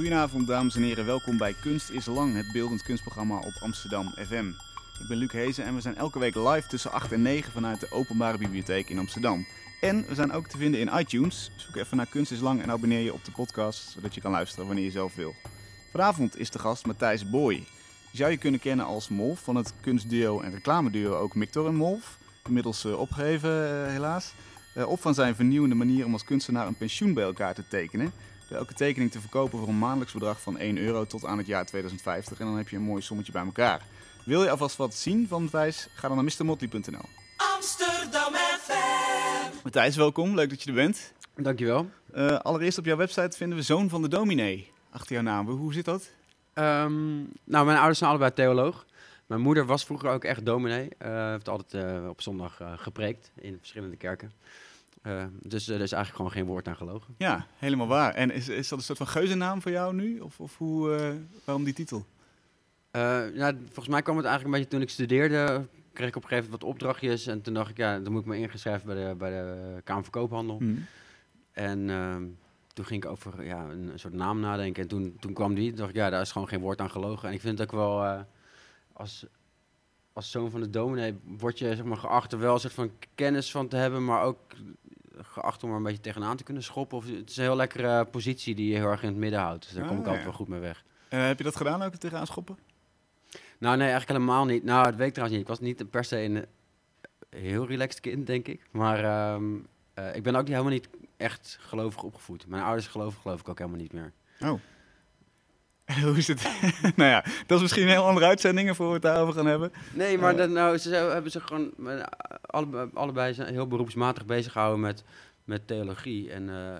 Goedenavond dames en heren, welkom bij Kunst is Lang, het beeldend kunstprogramma op Amsterdam FM. Ik ben Luc Hezen en we zijn elke week live tussen 8 en 9 vanuit de Openbare Bibliotheek in Amsterdam. En we zijn ook te vinden in iTunes. Zoek even naar Kunst is Lang en abonneer je op de podcast, zodat je kan luisteren wanneer je zelf wil. Vanavond is de gast Matthijs Boy. Die zou je kunnen kennen als Molf van het kunstduo en reclameduo ook Mictor en Molf. Inmiddels uh, opgegeven uh, helaas. Uh, of van zijn vernieuwende manier om als kunstenaar een pensioen bij elkaar te tekenen. Elke tekening te verkopen voor een maandelijks bedrag van 1 euro tot aan het jaar 2050. En dan heb je een mooi sommetje bij elkaar. Wil je alvast wat zien van Matthijs? Ga dan naar mrmotley.nl. Amsterdam FM. Matthijs, welkom. Leuk dat je er bent. Dankjewel. Uh, allereerst op jouw website vinden we Zoon van de Dominee. Achter jouw naam. Hoe zit dat? Um, nou, mijn ouders zijn allebei theoloog. Mijn moeder was vroeger ook echt dominee. Uh, heeft altijd uh, op zondag uh, gepreekt in verschillende kerken. Dus er is eigenlijk gewoon geen woord aan gelogen. Ja, helemaal waar. En is, is dat een soort van geuzennaam voor jou nu? Of, of hoe, waarom die titel? ja, volgens mij kwam het eigenlijk een beetje toen ik studeerde. Kreeg ik op een gegeven moment wat opdrachtjes. En toen dacht ik, ja, dan moet ik me ingeschrijven bij de, bij de Kamer van Koophandel. Mm. En ehm, toen ging ik over ja, een, soort naam nadenken. En toen, toen kwam die. Toen dacht ik, ja, daar is gewoon geen woord aan gelogen. En ik vind het ook wel als, als zoon van de dominee word je zeg maar, geacht er wel een soort van kennis van te hebben, maar ook geacht om er een beetje tegenaan te kunnen schoppen. Of, het is een heel lekkere positie die je heel erg in het midden houdt. Dus daar kom ik altijd wel goed mee weg. Uh, heb je dat gedaan ook, tegenaan schoppen? Nou, nee, eigenlijk helemaal niet. Nou, dat weet trouwens niet. Ik was niet per se een heel relaxed kind, denk ik. Maar um, uh, ik ben ook niet, helemaal niet echt gelovig opgevoed. Mijn ouders geloven geloof ik ook helemaal niet meer. Oh. Hoe is het? nou ja, dat is misschien een heel andere uitzendingen voor we het daarover gaan hebben. Nee, maar uh, dat, nou, ze hebben zich gewoon alle, allebei zijn heel beroepsmatig bezig gehouden met, met theologie en uh, uh,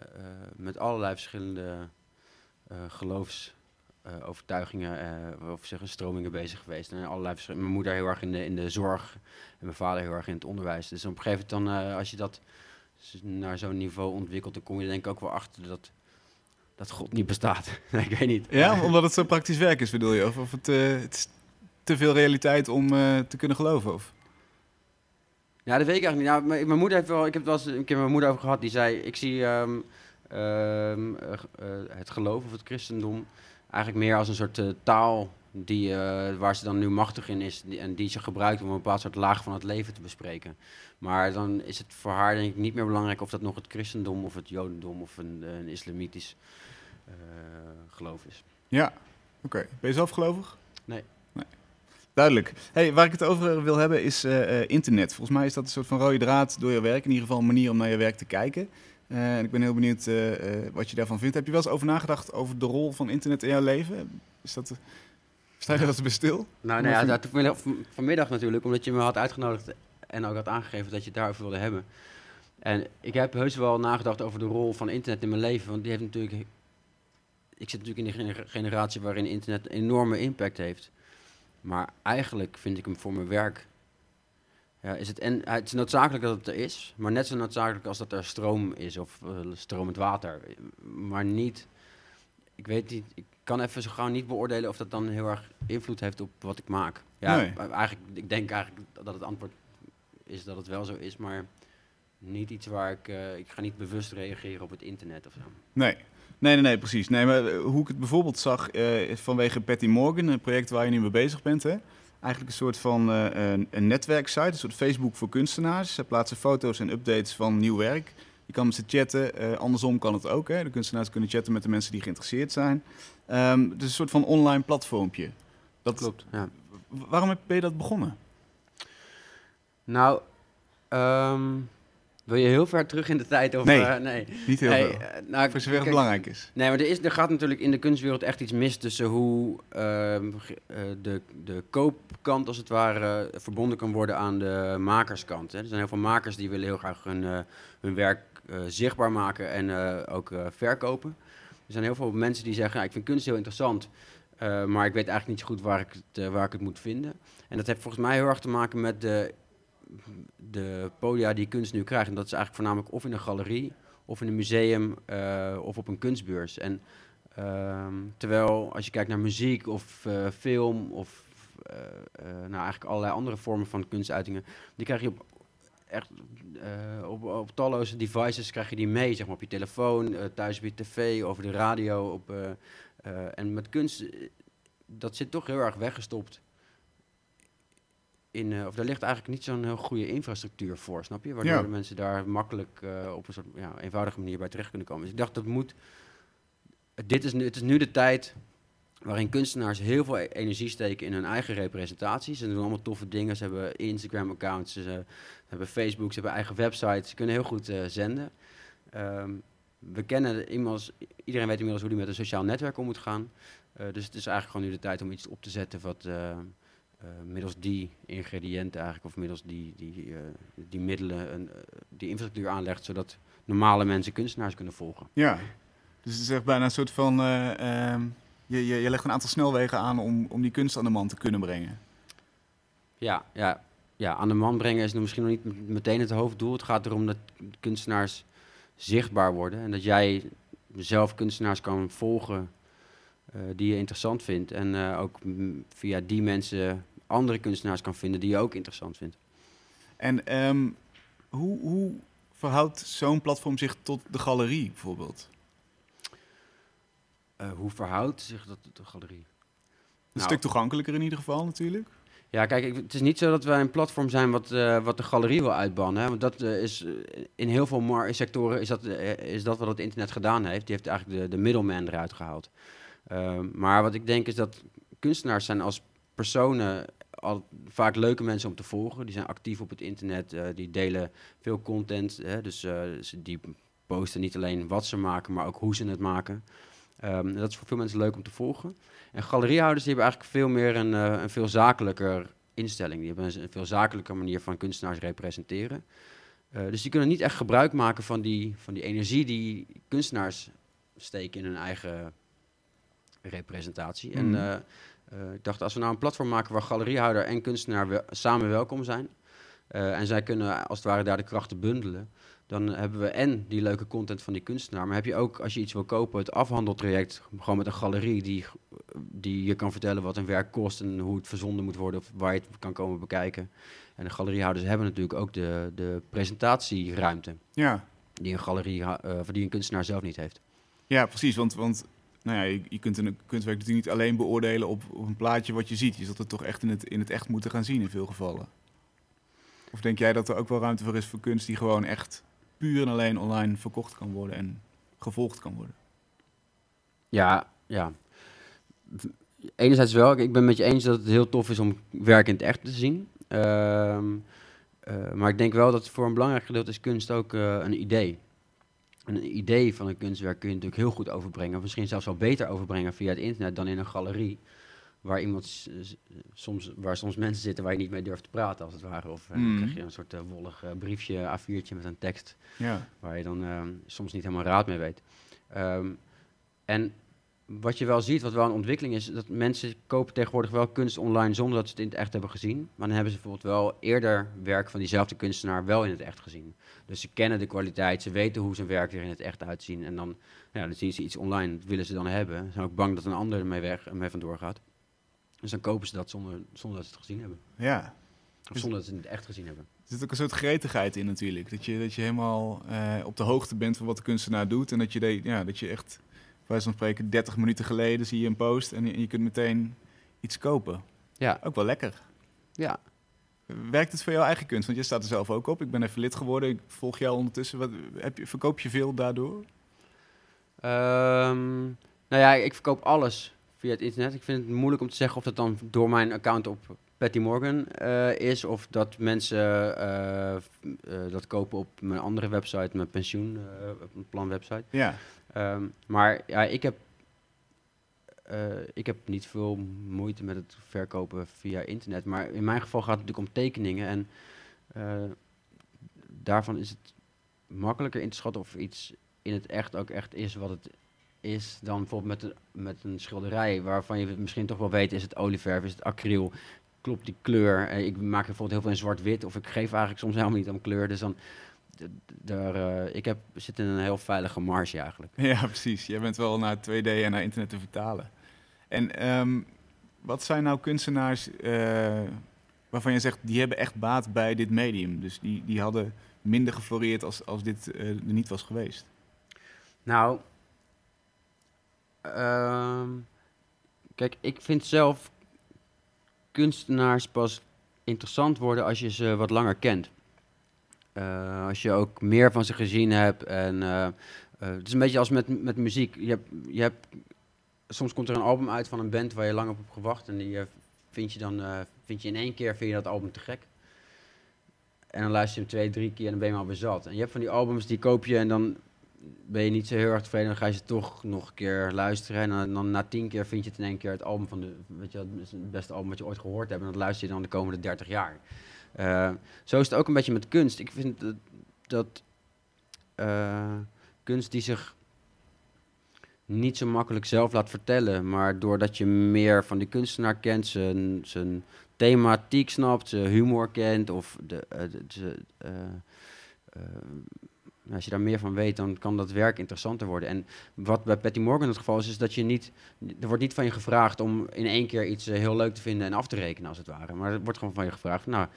met allerlei verschillende geloofsovertuigingen of zeggen stromingen bezig geweest. En allerlei mijn moeder heel erg in de, in de zorg en mijn vader heel erg in het onderwijs. Dus op een gegeven moment dan, als je dat naar zo'n niveau ontwikkelt, dan kom je denk ik ook wel achter dat dat God niet bestaat. ik weet niet. Ja, omdat het zo praktisch werk is, bedoel je? Of, of het, uh, het is te veel realiteit om uh, te kunnen geloven? Of? Ja, dat weet ik eigenlijk niet. Nou, mijn moeder heeft wel, ik heb het wel eens een keer met mijn moeder over gehad. Die zei: Ik zie um, um, uh, het geloof of het christendom eigenlijk meer als een soort taal die, waar ze dan nu machtig in is die, en die ze gebruikt om een bepaald soort laag van het leven te bespreken. Maar dan is het voor haar denk ik niet meer belangrijk of dat nog het christendom of het jodendom of een, een islamitisch geloof is. Ja, oké. Okay. Ben je zelf gelovig? Nee. nee. Duidelijk. Hey, waar ik het over wil hebben is uh, internet. Volgens mij is dat een soort van rode draad door je werk. In ieder geval een manier om naar je werk te kijken. Uh, en ik ben heel benieuwd wat je daarvan vindt. Heb je wel eens over nagedacht over de rol van internet in jouw leven? Is dat... Sta je dat bij stil? Nou, nou ja, dat, vanmiddag, vanmiddag natuurlijk, omdat je me had uitgenodigd en ook had aangegeven dat je het daarover wilde hebben. En ik heb heus wel nagedacht over de rol van internet in mijn leven, want die heeft natuurlijk... Ik zit natuurlijk in een generatie waarin internet een enorme impact heeft. Maar eigenlijk vind ik hem voor mijn werk... Ja, is het, en, het is noodzakelijk dat het er is, maar net zo noodzakelijk als dat er stroom is of uh, stromend water. Maar niet... Ik weet niet, ik kan even zo gauw niet beoordelen of dat dan heel erg invloed heeft op wat ik maak. Ja, Nee. eigenlijk, ik denk eigenlijk dat het antwoord is dat het wel zo is, maar niet iets waar ik... eh, ik ga niet bewust reageren op het internet of zo. Nee. Nee, nee, nee, precies. Nee, maar eh, hoe ik het bijvoorbeeld zag eh, vanwege Patty Morgan, een project waar je nu mee bezig bent, hè? Eigenlijk een soort van eh, een, een netwerksite, een soort Facebook voor kunstenaars. Ze plaatsen foto's en updates van nieuw werk. Je kan met ze chatten, andersom kan het ook. Hè? De kunstenaars kunnen chatten met de mensen die geïnteresseerd zijn. Ehm, het is een soort van online platformpje. Dat, Klopt, ja. Waarom heb- ben je dat begonnen? Nou, ehm, wil je heel ver terug in de tijd? Of, Nee, eh, nee. Niet heel Nee, veel. eh, nou, Voor zover het belangrijk is. Nee, maar er, is, er gaat natuurlijk in de kunstwereld echt iets mis tussen hoe ehm, eh, de, de koopkant, als het ware, verbonden kan worden aan de makerskant. Hè. Er zijn heel veel makers die willen heel graag hun, hun werk zichtbaar maken en ook verkopen. Er zijn heel veel mensen die zeggen, ja, ik vind kunst heel interessant, maar ik weet eigenlijk niet zo goed waar ik, het, waar ik het moet vinden. En dat heeft volgens mij heel erg te maken met de, de podia die kunst nu krijgt. En dat is eigenlijk voornamelijk of in een galerie, of in een museum, eh, of op een kunstbeurs. En ehm, terwijl als je kijkt naar muziek of eh, film of eh, nou eigenlijk allerlei andere vormen van kunstuitingen, die krijg je op echt op, talloze devices krijg je die mee, zeg maar op je telefoon, thuis op je tv, over de radio, op, en met kunst, dat zit toch heel erg weggestopt. In, eh, of daar ligt eigenlijk niet zo'n heel goede infrastructuur voor, snap je? Waardoor Ja. de mensen daar makkelijk eh, op een soort ja, eenvoudige manier bij terecht kunnen komen. Dus ik dacht, dat moet. Dit is nu, het is nu de tijd waarin kunstenaars heel veel energie steken in hun eigen representaties. Ze doen allemaal toffe dingen. Ze hebben Instagram-accounts, ze hebben Facebook, ze hebben eigen websites. Ze kunnen heel goed eh, zenden. Ehm, we kennen inmiddels, iedereen weet inmiddels hoe die met een sociaal netwerk om moet gaan. Dus het is eigenlijk gewoon nu de tijd om iets op te zetten wat middels die ingrediënten eigenlijk, of middels die, die, eh, die middelen, een, eh, die infrastructuur aanlegt, zodat normale mensen kunstenaars kunnen volgen. Ja. Dus het is echt bijna een soort van... eh, ehm, je, je, je legt een aantal snelwegen aan om, om die kunst aan de man te kunnen brengen. Ja, ja, ja, aan de man brengen is nog misschien nog niet meteen het hoofddoel. Het gaat erom dat kunstenaars zichtbaar worden en dat jij zelf kunstenaars kan volgen eh, die je interessant vindt. En eh, ook via die mensen andere kunstenaars kan vinden die je ook interessant vindt. En ehm, hoe, hoe verhoudt zo'n platform zich tot de galerie bijvoorbeeld? Eh, hoe verhoudt zich dat tot de galerie? Een Nou. stuk toegankelijker in ieder geval natuurlijk. Ja, kijk, ik- het is niet zo dat wij een platform zijn wat, eh, wat de galerie wil uitbannen. Hè? Want dat eh, is in heel veel sectoren is dat, is dat wat het internet gedaan heeft. Die heeft eigenlijk de, de middleman eruit gehaald. Ehm, maar wat ik denk is dat kunstenaars zijn als personen al vaak leuke mensen om te volgen. Die zijn actief op het internet, eh, die delen veel content. Hè? Dus ze, die posten niet alleen wat ze maken, maar ook hoe ze het maken. Ehm, dat is voor veel mensen leuk om te volgen. En galeriehouders die hebben eigenlijk veel meer een, eh, een veel zakelijker instelling. Die hebben een, een veel zakelijker manier van kunstenaars representeren. Dus die kunnen niet echt gebruik maken van die, van die energie die kunstenaars steken in hun eigen representatie. En Eh, ik dacht, als we nou een platform maken waar galeriehouder en kunstenaar wel- samen welkom zijn. eh, en zij kunnen als het ware daar de krachten bundelen. Dan hebben we en die leuke content van die kunstenaar. Maar heb je ook, als je iets wil kopen, het afhandeltraject. Gewoon met een galerie die, die je kan vertellen wat een werk kost. En hoe het verzonden moet worden. Of waar je het kan komen bekijken. En de galeriehouders hebben natuurlijk ook de, de presentatieruimte. Ja, Die een, galerie, of die een kunstenaar zelf niet heeft. ja precies. Want, want nou ja, je, kunt een kunstwerk natuurlijk niet alleen beoordelen op, op een plaatje wat je ziet. Je zult het toch echt in het, in het echt moeten gaan zien in veel gevallen. Of denk jij dat er ook wel ruimte voor is voor kunst die gewoon echt puur en alleen online verkocht kan worden en gevolgd kan worden? Ja, ja. Enerzijds wel. Ik ben met je eens dat het heel tof is om werk in het echt te zien. Ehm, eh, maar ik denk wel dat voor een belangrijk gedeelte is kunst ook eh, een idee. En een idee van een kunstwerk kun je natuurlijk heel goed overbrengen. Of misschien zelfs wel beter overbrengen via het internet dan in een galerie. Waar, iemand soms, waar soms mensen zitten waar je niet mee durft te praten, als het ware. Of eh, Mm. krijg je een soort eh, wollig eh, briefje, A4'tje met een tekst Ja, waar je dan soms niet helemaal raad mee weet. Ehm, en wat je wel ziet, wat wel een ontwikkeling is, dat mensen kopen tegenwoordig wel kunst online zonder dat ze het in het echt hebben gezien. Maar dan hebben ze bijvoorbeeld wel eerder werk van diezelfde kunstenaar wel in het echt gezien. Dus ze kennen de kwaliteit, ze weten hoe zijn werk er in het echt uitzien. En dan, ja, dan zien ze iets online, dat willen ze dan hebben. Ze zijn ook bang dat een ander ermee weg en mee vandoor gaat. Dus dan kopen ze dat zonder, zonder dat ze het gezien hebben. ja. Of zonder dat ze het in het echt gezien hebben. Er zit ook een soort gretigheid in natuurlijk. Dat je, dat je helemaal eh, op de hoogte bent van wat de kunstenaar doet. En dat je, de, ja, dat je echt, bij van spreken, 30 minuten geleden zie je een post en je, en je kunt meteen iets kopen. Ja, Ook wel lekker. ja. Werkt het voor jouw eigen kunst? Want je staat er zelf ook op. Ik ben even lid geworden. Ik volg jou ondertussen. Wat, heb je, verkoop je veel daardoor? Ehm, nou ja, ik verkoop alles via het internet. Ik vind het moeilijk om te zeggen of dat dan door mijn account op Patty Morgan eh, is, of dat mensen eh, eh, dat kopen op mijn andere website, mijn pensioenplan website. Ja. Ehm, maar ja, ik heb, eh, ik heb niet veel moeite met het verkopen via internet. Maar in mijn geval gaat het natuurlijk om tekeningen. En eh, daarvan is het makkelijker in te schatten of iets in het echt ook echt is wat het is. Dan bijvoorbeeld met met een schilderij waarvan je misschien toch wel weet, is het olieverf, is het acryl. Klopt die kleur? Eh, ik maak bijvoorbeeld heel veel in zwart-wit. Of ik geef eigenlijk soms helemaal niet om kleur. Dus dan, daar, eh, ik heb, zit in een heel veilige marge eigenlijk. ja, precies. Jij bent wel naar 2D en naar internet te vertalen. En ehm, wat zijn nou kunstenaars eh, waarvan je zegt, die hebben echt baat bij dit medium? Dus die, die hadden minder gefloreerd als, als dit eh, er niet was geweest. Nou, Ehm, kijk, ik vind zelf kunstenaars pas interessant worden als je ze wat langer kent. Eh, als je ook meer van ze gezien hebt. En, eh, eh, het is een beetje als met, met muziek. Je hebt, je hebt, soms komt er een album uit van een band waar je lang op hebt gewacht. En die vind je dan vind je in één keer vind je dat album te gek. En dan luister je hem twee, drie keer en dan ben je maar bezat. En je hebt van die albums, die koop je en dan ben je niet zo heel erg tevreden. Dan ga je ze toch nog een keer luisteren. En dan, na tien keer vind je het in één keer het album van de... Weet je, het beste album wat je ooit gehoord hebt. En dat luister je dan de komende 30 jaar. Uh, zo is het ook een beetje met kunst. Ik vind dat, dat uh, kunst die zich niet zo makkelijk zelf laat vertellen, maar doordat je meer van die kunstenaar kent, zijn, zijn thematiek snapt, zijn humor kent, of de, de, als je daar meer van weet, dan kan dat werk interessanter worden. En wat bij Patty Morgan het geval is, is dat je niet, er wordt niet van je gevraagd om in één keer iets heel leuk te vinden en af te rekenen, als het ware. Maar er wordt gewoon van je gevraagd, nou,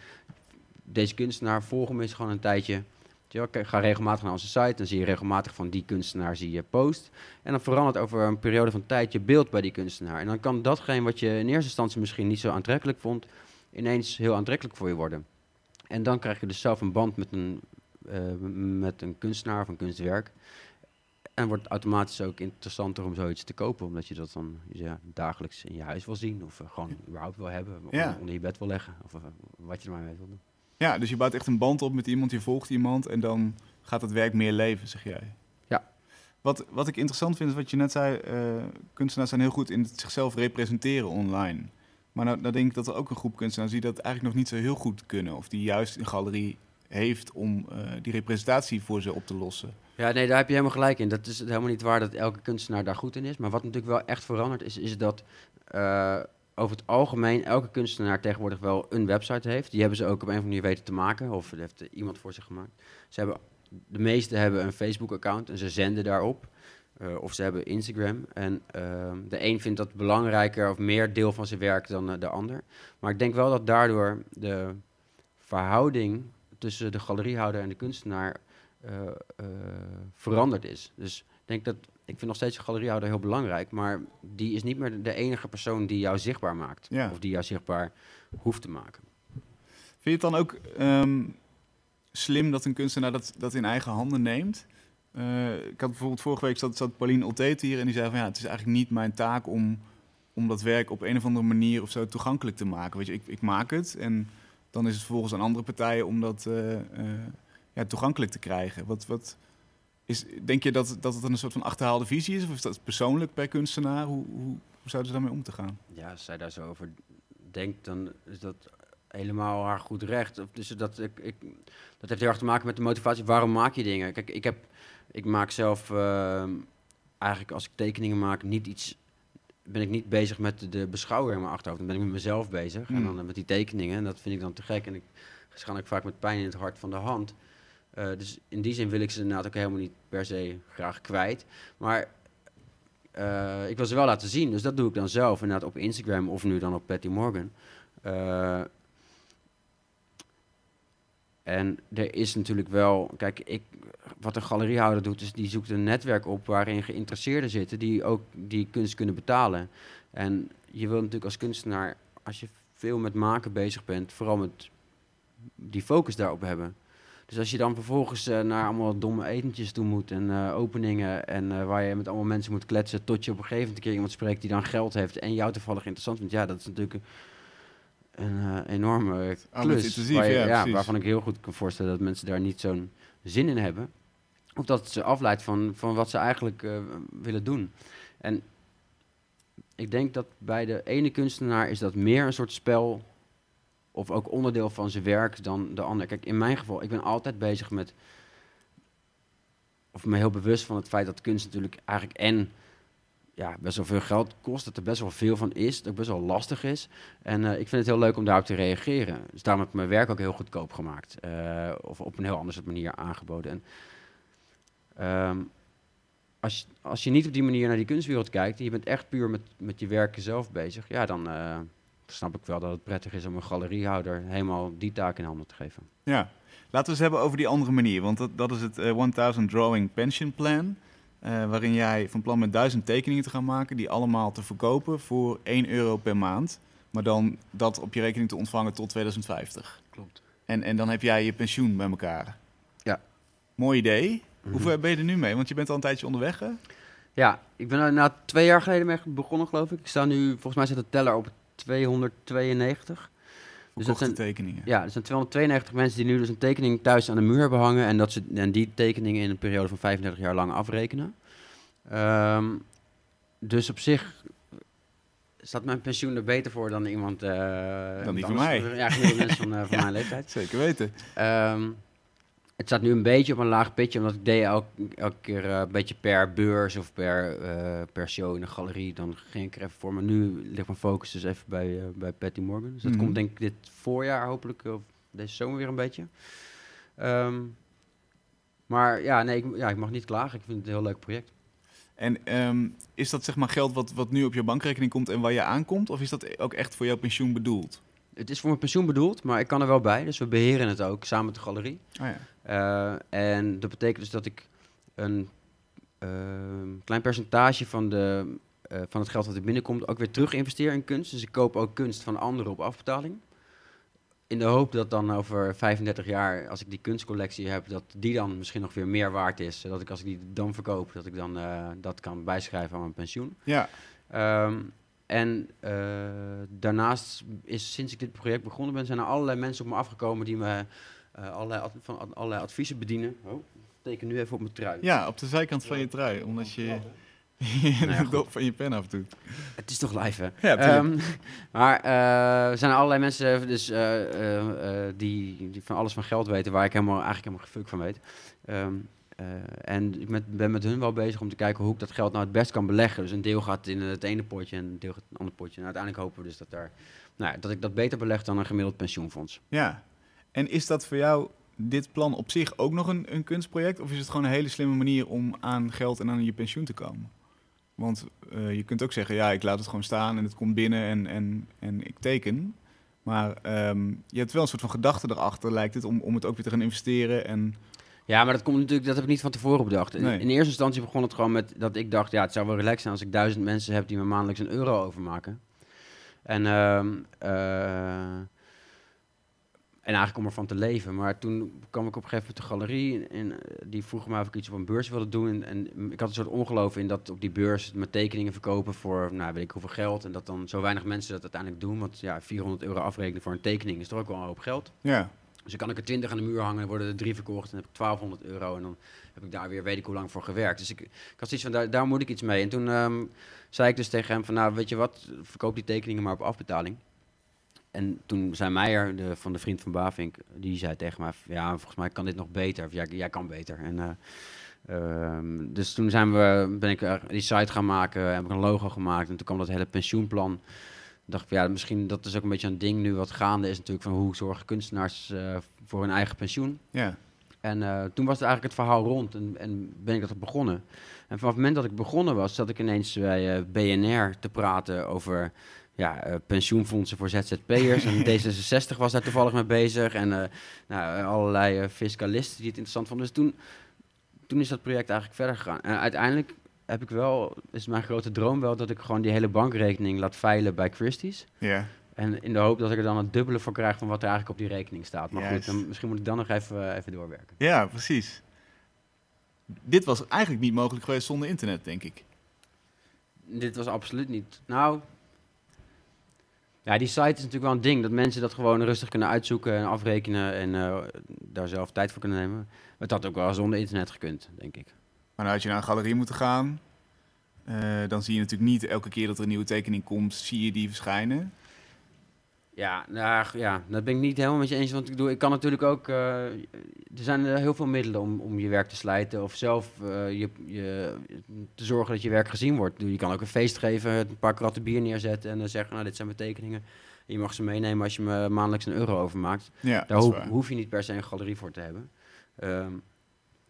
deze kunstenaar, volg hem eens gewoon een tijdje. Ja, ga regelmatig naar onze site, dan zie je regelmatig van die kunstenaar zie je post. En dan verandert over een periode van tijd je beeld bij die kunstenaar. En dan kan datgene wat je in eerste instantie misschien niet zo aantrekkelijk vond, ineens heel aantrekkelijk voor je worden. En dan krijg je dus zelf een band met een, met een kunstenaar of een kunstwerk. En wordt het automatisch ook interessanter om zoiets te kopen, omdat je dat dan ja, dagelijks in je huis wil zien, of uh, gewoon überhaupt wil hebben, of onder je bed wil leggen, of uh, wat je er maar mee wil doen. Ja, dus je bouwt echt een band op met iemand, je volgt iemand en dan gaat het werk meer leven, zeg jij. Ja. Wat, wat ik interessant vind, is wat je net zei, uh, kunstenaars zijn heel goed in het zichzelf representeren online. Maar nou, nou denk ik dat er ook een groep kunstenaars die dat eigenlijk nog niet zo heel goed kunnen. Of die juist een galerie heeft om uh, die representatie voor ze op te lossen. Ja, nee, daar heb je helemaal gelijk in. Dat is helemaal niet waar dat elke kunstenaar daar goed in is. Maar wat natuurlijk wel echt veranderd is, is dat uh, over het algemeen elke kunstenaar tegenwoordig wel een website heeft. Die hebben ze ook op een of andere manier weten te maken. Of dat heeft iemand voor zich gemaakt. Ze hebben, de meeste hebben een Facebook-account en ze zenden daarop. Uh, of ze hebben Instagram. En uh, de een vindt dat belangrijker of meer deel van zijn werk dan de ander. Maar ik denk wel dat daardoor de verhouding tussen de galeriehouder en de kunstenaar uh, veranderd is. Dus ik denk dat ik vind nog steeds een galeriehouder heel belangrijk, maar die is niet meer de enige persoon die jou zichtbaar maakt. Of die jou zichtbaar hoeft te maken. Vind je het dan ook um, slim dat een kunstenaar dat, dat in eigen handen neemt? Uh, ik had bijvoorbeeld vorige week zat, zat Pauline Olteet hier en die zei van ja, het is eigenlijk niet mijn taak om, om dat werk op een of andere manier of zo toegankelijk te maken. Weet je, ik, ik maak het en dan is het vervolgens aan andere partijen om dat uh, uh, ja, toegankelijk te krijgen. Wat, wat, is, denk je dat, dat het een soort van achterhaalde visie is? Of is dat persoonlijk per kunstenaar? Hoe, hoe, zouden ze daarmee om te gaan? Ja, als zij daar zo over denkt, dan is dat helemaal haar goed recht. Dus dat, ik, ik, dat heeft heel erg te maken met de motivatie. Waarom maak je dingen? Kijk, ik, heb, ik maak zelf uh, eigenlijk als ik tekeningen maak niet iets... Ben ik niet bezig met de beschouwer in mijn achterhoofd. Dan ben ik met mezelf bezig. En hmm. dan met die tekeningen. En dat vind ik dan te gek. En ik ga ik vaak met pijn in het hart van de hand. Uh, dus in die zin wil ik ze inderdaad ook helemaal niet per se graag kwijt. Maar uh, ik wil ze wel laten zien. Dus dat doe ik dan zelf inderdaad op Instagram of nu dan op Patty Morgan. Uh, en er is natuurlijk wel, kijk, ik, wat een galeriehouder doet, is die zoekt een netwerk op waarin geïnteresseerden zitten die ook die kunst kunnen betalen. En je wil natuurlijk als kunstenaar, als je veel met maken bezig bent, vooral met die focus daarop hebben. Dus als je dan vervolgens uh, naar allemaal domme etentjes toe moet en uh, openingen en uh, waar je met allemaal mensen moet kletsen tot je op een gegeven moment een keer iemand spreekt die dan geld heeft en jou toevallig interessant vindt, ja, dat is natuurlijk een, een enorme klus. Waar je, ja, ja waarvan ik heel goed kan voorstellen dat mensen daar niet zo'n zin in hebben. Of dat het ze afleidt van, van wat ze eigenlijk willen doen. En ik denk dat bij de ene kunstenaar is dat meer een soort spel of ook onderdeel van zijn werk dan de ander. Kijk, in mijn geval, ik ben altijd bezig met, of me heel bewust van het feit dat kunst natuurlijk eigenlijk en ja, best wel veel geld kost, dat er best wel veel van is, dat best wel lastig is. En uh, ik vind het heel leuk om daarop te reageren. Dus daarom heb ik mijn werk ook heel goedkoop gemaakt. Uh, of op een heel andere manier aangeboden. En, um, als, als je niet op die manier naar die kunstwereld kijkt, en je bent echt puur met, met je werken zelf bezig, ja, dan, uh, snap ik wel dat het prettig is om een galeriehouder helemaal die taak in handen te geven. Ja, laten we eens hebben over die andere manier, want dat, dat is het uh, eh, 1000 Drawing Pension Plan. Eh, waarin jij van plan bent duizend tekeningen te gaan maken, die allemaal te verkopen voor 1 euro per maand. Maar dan dat op je rekening te ontvangen tot 2050. Klopt. En, en dan heb jij je pensioen bij elkaar. Ja. Mooi idee. Mhm. Hoe ver ben je er nu mee? Want je bent al een tijdje onderweg, hè? Ja, ik ben er na twee jaar geleden mee begonnen, geloof ik. Ik sta nu, volgens mij zit de teller op 292. Dus dat zijn, tekeningen. ja, er zijn 292 mensen die nu dus een tekening thuis aan de muur hebben hangen. En, dat ze, en die tekeningen in een periode van 35 jaar lang afrekenen. Ehm, dus op zich staat mijn pensioen er beter voor dan iemand... eh, Dan die van mij. Ja, gemiddelde mensen van, eh, van Ja. mijn leeftijd. Zeker weten. Ehm, het staat nu een beetje op een laag pitje, omdat ik deed elke, elke keer eh, een beetje per beurs of per, eh, per show in een galerie. Dan ging ik er even voor. Maar nu ligt mijn focus dus even bij, eh, bij Patty Morgan. Dus dat Mhm. komt denk ik dit voorjaar hopelijk, of deze zomer weer een beetje. Ehm, maar ja, nee, ik, ja, ik mag niet klagen. Ik vind het een heel leuk project. En ehm, is dat zeg maar geld wat, wat nu op je bankrekening komt en waar je aankomt? Of is dat ook echt voor jouw pensioen bedoeld? Het is voor mijn pensioen bedoeld, maar ik kan er wel bij. Dus we beheren het ook samen met de galerie. Oh ja. Eh, en dat betekent dus dat ik een ehm, klein percentage van, de, eh, van het geld dat er binnenkomt ook weer terug investeer in kunst. Dus ik koop ook kunst van anderen op afbetaling. In de hoop dat dan over 35 jaar, als ik die kunstcollectie heb, dat die dan misschien nog weer meer waard is. Zodat ik als ik die dan verkoop, dat ik dan eh, dat kan bijschrijven aan mijn pensioen. Ja, Ehm, en eh, daarnaast is sinds ik dit project begonnen ben, zijn er allerlei mensen op me afgekomen die me eh, allerlei, ad- van ad- allerlei adviezen bedienen. Oh, ik teken nu even op mijn trui. ja, op de zijkant van je trui, omdat je Nou ja, de goed. dop van je pen afdoet. Het is toch live, hè? Ja. Ehm, maar eh, er zijn allerlei mensen dus, eh, eh, eh, die, die van alles van geld weten, waar ik helemaal, eigenlijk helemaal geen fuck van weet. Ehm, eh, en ik met, ben met hun wel bezig om te kijken hoe ik dat geld nou het best kan beleggen. Dus een deel gaat in het ene potje en een deel gaat in het andere potje. En uiteindelijk hopen we dus dat, daar, nou, ja, dat ik dat beter beleg dan een gemiddeld pensioenfonds. Ja. En is dat voor jou dit plan op zich ook nog een, een kunstproject? Of is het gewoon een hele slimme manier om aan geld en aan je pensioen te komen? Want eh, je kunt ook zeggen, ja, ik laat het gewoon staan en het komt binnen en, en, en ik teken. Maar ehm, je hebt wel een soort van gedachte erachter, lijkt het, om, om het ook weer te gaan investeren. En Ja, maar dat komt natuurlijk, dat heb ik niet van tevoren bedacht. In, Nee. in eerste instantie begon het gewoon met dat ik dacht, ja, het zou wel relaxed zijn als ik duizend mensen heb die me maandelijks een euro overmaken. En, ehm, eh, en eigenlijk om ervan te leven. Maar toen kwam ik op een gegeven moment de galerie en eh, die vroeg me of ik iets op een beurs wilde doen. En, en ik had een soort ongeloof in dat op die beurs mijn tekeningen verkopen voor, nou weet ik hoeveel geld. En dat dan zo weinig mensen dat uiteindelijk doen. Want ja, 400 euro afrekenen voor een tekening is toch ook wel een hoop geld. ja, Dus dan kan ik er 20 aan de muur hangen, worden er drie verkocht en heb ik 1200 euro. En dan heb ik daar weer weet ik hoe lang voor gewerkt. Dus ik, ik had zoiets van, daar, daar moet ik iets mee. En toen ehm, zei ik dus tegen hem van, nou weet je wat, verkoop die tekeningen maar op afbetaling. En toen zei Meijer, de, van de vriend van Bavink, die zei tegen mij, ja, volgens mij kan dit nog beter. Of jij, jij kan beter. En, eh, ehm, dus toen zijn we, ben ik die site gaan maken, heb ik een logo gemaakt. En toen kwam dat hele pensioenplan. Dacht ik, ja, misschien dat is ook een beetje een ding nu wat gaande is natuurlijk van hoe zorgen kunstenaars eh, voor hun eigen pensioen. ja. En eh, toen was het eigenlijk het verhaal rond en, en ben ik dat begonnen. En vanaf het moment dat ik begonnen was, zat ik ineens bij eh, BNR te praten over ja, pensioenfondsen voor ZZP'ers. en D66 was daar toevallig mee bezig. En nou, allerlei fiscalisten die het interessant vonden. Dus toen, toen is dat project eigenlijk verder gegaan. En uiteindelijk heb ik wel, is mijn grote droom wel, dat ik gewoon die hele bankrekening laat veilen bij Christie's. ja. En in de hoop dat ik er dan het dubbele voor krijg van wat er eigenlijk op die rekening staat. Maar Juist. goed, dan, misschien moet ik dan nog even, eh, even doorwerken. Ja, precies. Dit was eigenlijk niet mogelijk geweest zonder internet, denk ik. Dit was absoluut niet. Nou. Ja, die site is natuurlijk wel een ding. Dat mensen dat gewoon rustig kunnen uitzoeken en afrekenen. En eh, daar zelf tijd voor kunnen nemen. Het had ook wel zonder internet gekund, denk ik. Had je naar een galerie moeten gaan. Eh, dan zie je natuurlijk niet elke keer dat er een nieuwe tekening komt, zie je die verschijnen. Ja, nou, ja, dat ben ik niet helemaal met je eens. Want ik, doe, ik kan natuurlijk ook. eh, er zijn heel veel middelen om, om je werk te slijten. Of zelf eh, je, je, te zorgen dat je werk gezien wordt. Je kan ook een feest geven, een paar kratten bier neerzetten. En dan zeggen: Nou, dit zijn mijn tekeningen. En je mag ze meenemen als je me maandelijks een euro overmaakt. Ja, Daar hoef je niet per se een galerie voor te hebben. Ehm,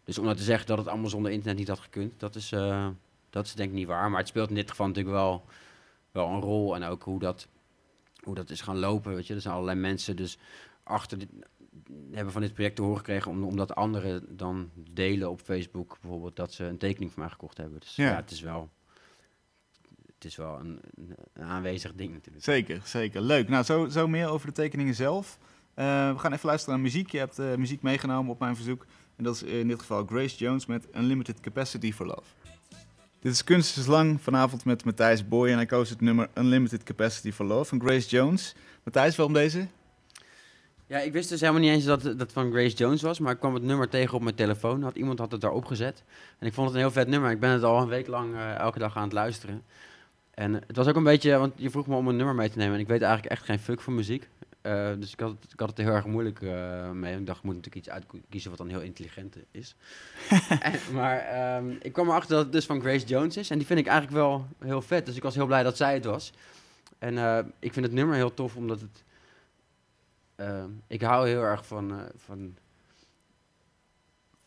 dus om nou te zeggen dat het allemaal zonder internet niet had gekund, dat is, eh, dat is denk ik niet waar. Maar het speelt in dit geval natuurlijk wel, wel een rol. En ook hoe dat, hoe dat is gaan lopen. Weet je. Er zijn allerlei mensen dus achter dit, hebben van dit project te horen gekregen, om, omdat anderen dan delen op Facebook bijvoorbeeld dat ze een tekening van mij gekocht hebben. Dus Ja. ja, het is wel, het is wel een, een aanwezig ding natuurlijk. Zeker, zeker. Leuk. Nou, zo, zo meer over de tekeningen zelf. Eh, we gaan even luisteren naar muziek. Je hebt eh, muziek meegenomen op mijn verzoek. En dat is in dit geval Grace Jones met Unlimited Capacity for Love. Dit is Kunst Lang, vanavond met Matthijs Boy. En hij koos het nummer Unlimited Capacity for Love van Grace Jones. Matthijs, waarom deze? Ja, ik wist dus helemaal niet eens dat dat van Grace Jones was, maar ik kwam het nummer tegen op mijn telefoon. Had, iemand had het daarop gezet. En ik vond het een heel vet nummer. Ik ben het al een week lang eh, elke dag aan het luisteren. En het was ook een beetje, want je vroeg me om een nummer mee te nemen. En ik weet eigenlijk echt geen fuck van muziek. Eh, dus ik had, het, ik had het heel erg moeilijk eh, mee. Ik dacht, ik moet natuurlijk iets uitkiezen wat dan heel intelligent is. en, maar ehm, ik kwam erachter dat het dus van Grace Jones is. En die vind ik eigenlijk wel heel vet. Dus ik was heel blij dat zij het was. En eh, ik vind het nummer heel tof, omdat het... ehm, ik hou heel erg van, van,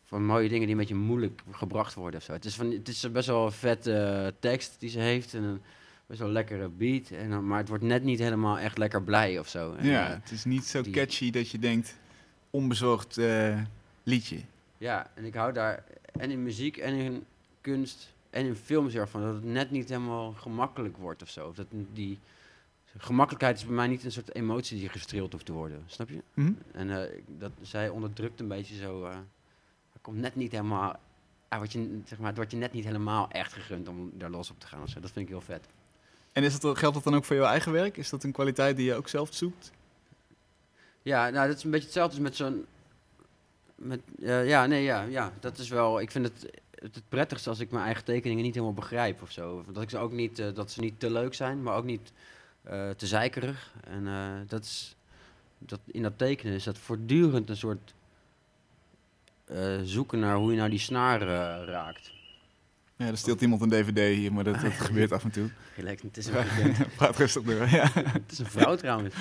van mooie dingen die een beetje moeilijk gebracht worden. Of zo. Het, is van, het is best wel een vette tekst die ze heeft en best wel lekkere beat. En, dan- maar het wordt net niet helemaal echt lekker blij of zo. En, ja, eh, het is niet zo die- catchy dat je denkt, onbezorgd eh, liedje. Ja, en ik hou daar en in muziek en in kunst en in films heel erg van dat het net niet helemaal gemakkelijk wordt of zo. Of dat die gemakkelijkheid is bij mij niet een soort emotie die gestreeld hoeft te worden, snap je? Hm? En eh, dat, zij onderdrukt een beetje zo. het komt net niet helemaal. wordt je, zeg maar, het wordt je net niet helemaal echt gegund om daar los op te gaan. of zo. Dat vind ik heel vet. En is dat, geldt dat dan ook voor jouw eigen werk? Is dat een kwaliteit die je ook zelf zoekt? Ja, nou, dat is een beetje hetzelfde met zo'n. Met, ja, nee, ja, ja, dat is wel. Ik vind het, het, prettigste als ik mijn eigen tekeningen niet helemaal begrijp of zo. Dat, ik ze ook niet, eh, dat ze niet te leuk zijn, maar ook niet eh, te zeikerig. En eh, dat is. Dat, in dat tekenen is dat voortdurend een soort. zoeken naar hoe je nou die snaar eh, raakt. Ja, er steelt iemand een dvd hier, maar dat, dat gebeurt af en toe. Gelijk, het is een. Praat rustig door. Ja, het is een vrouw trouwens.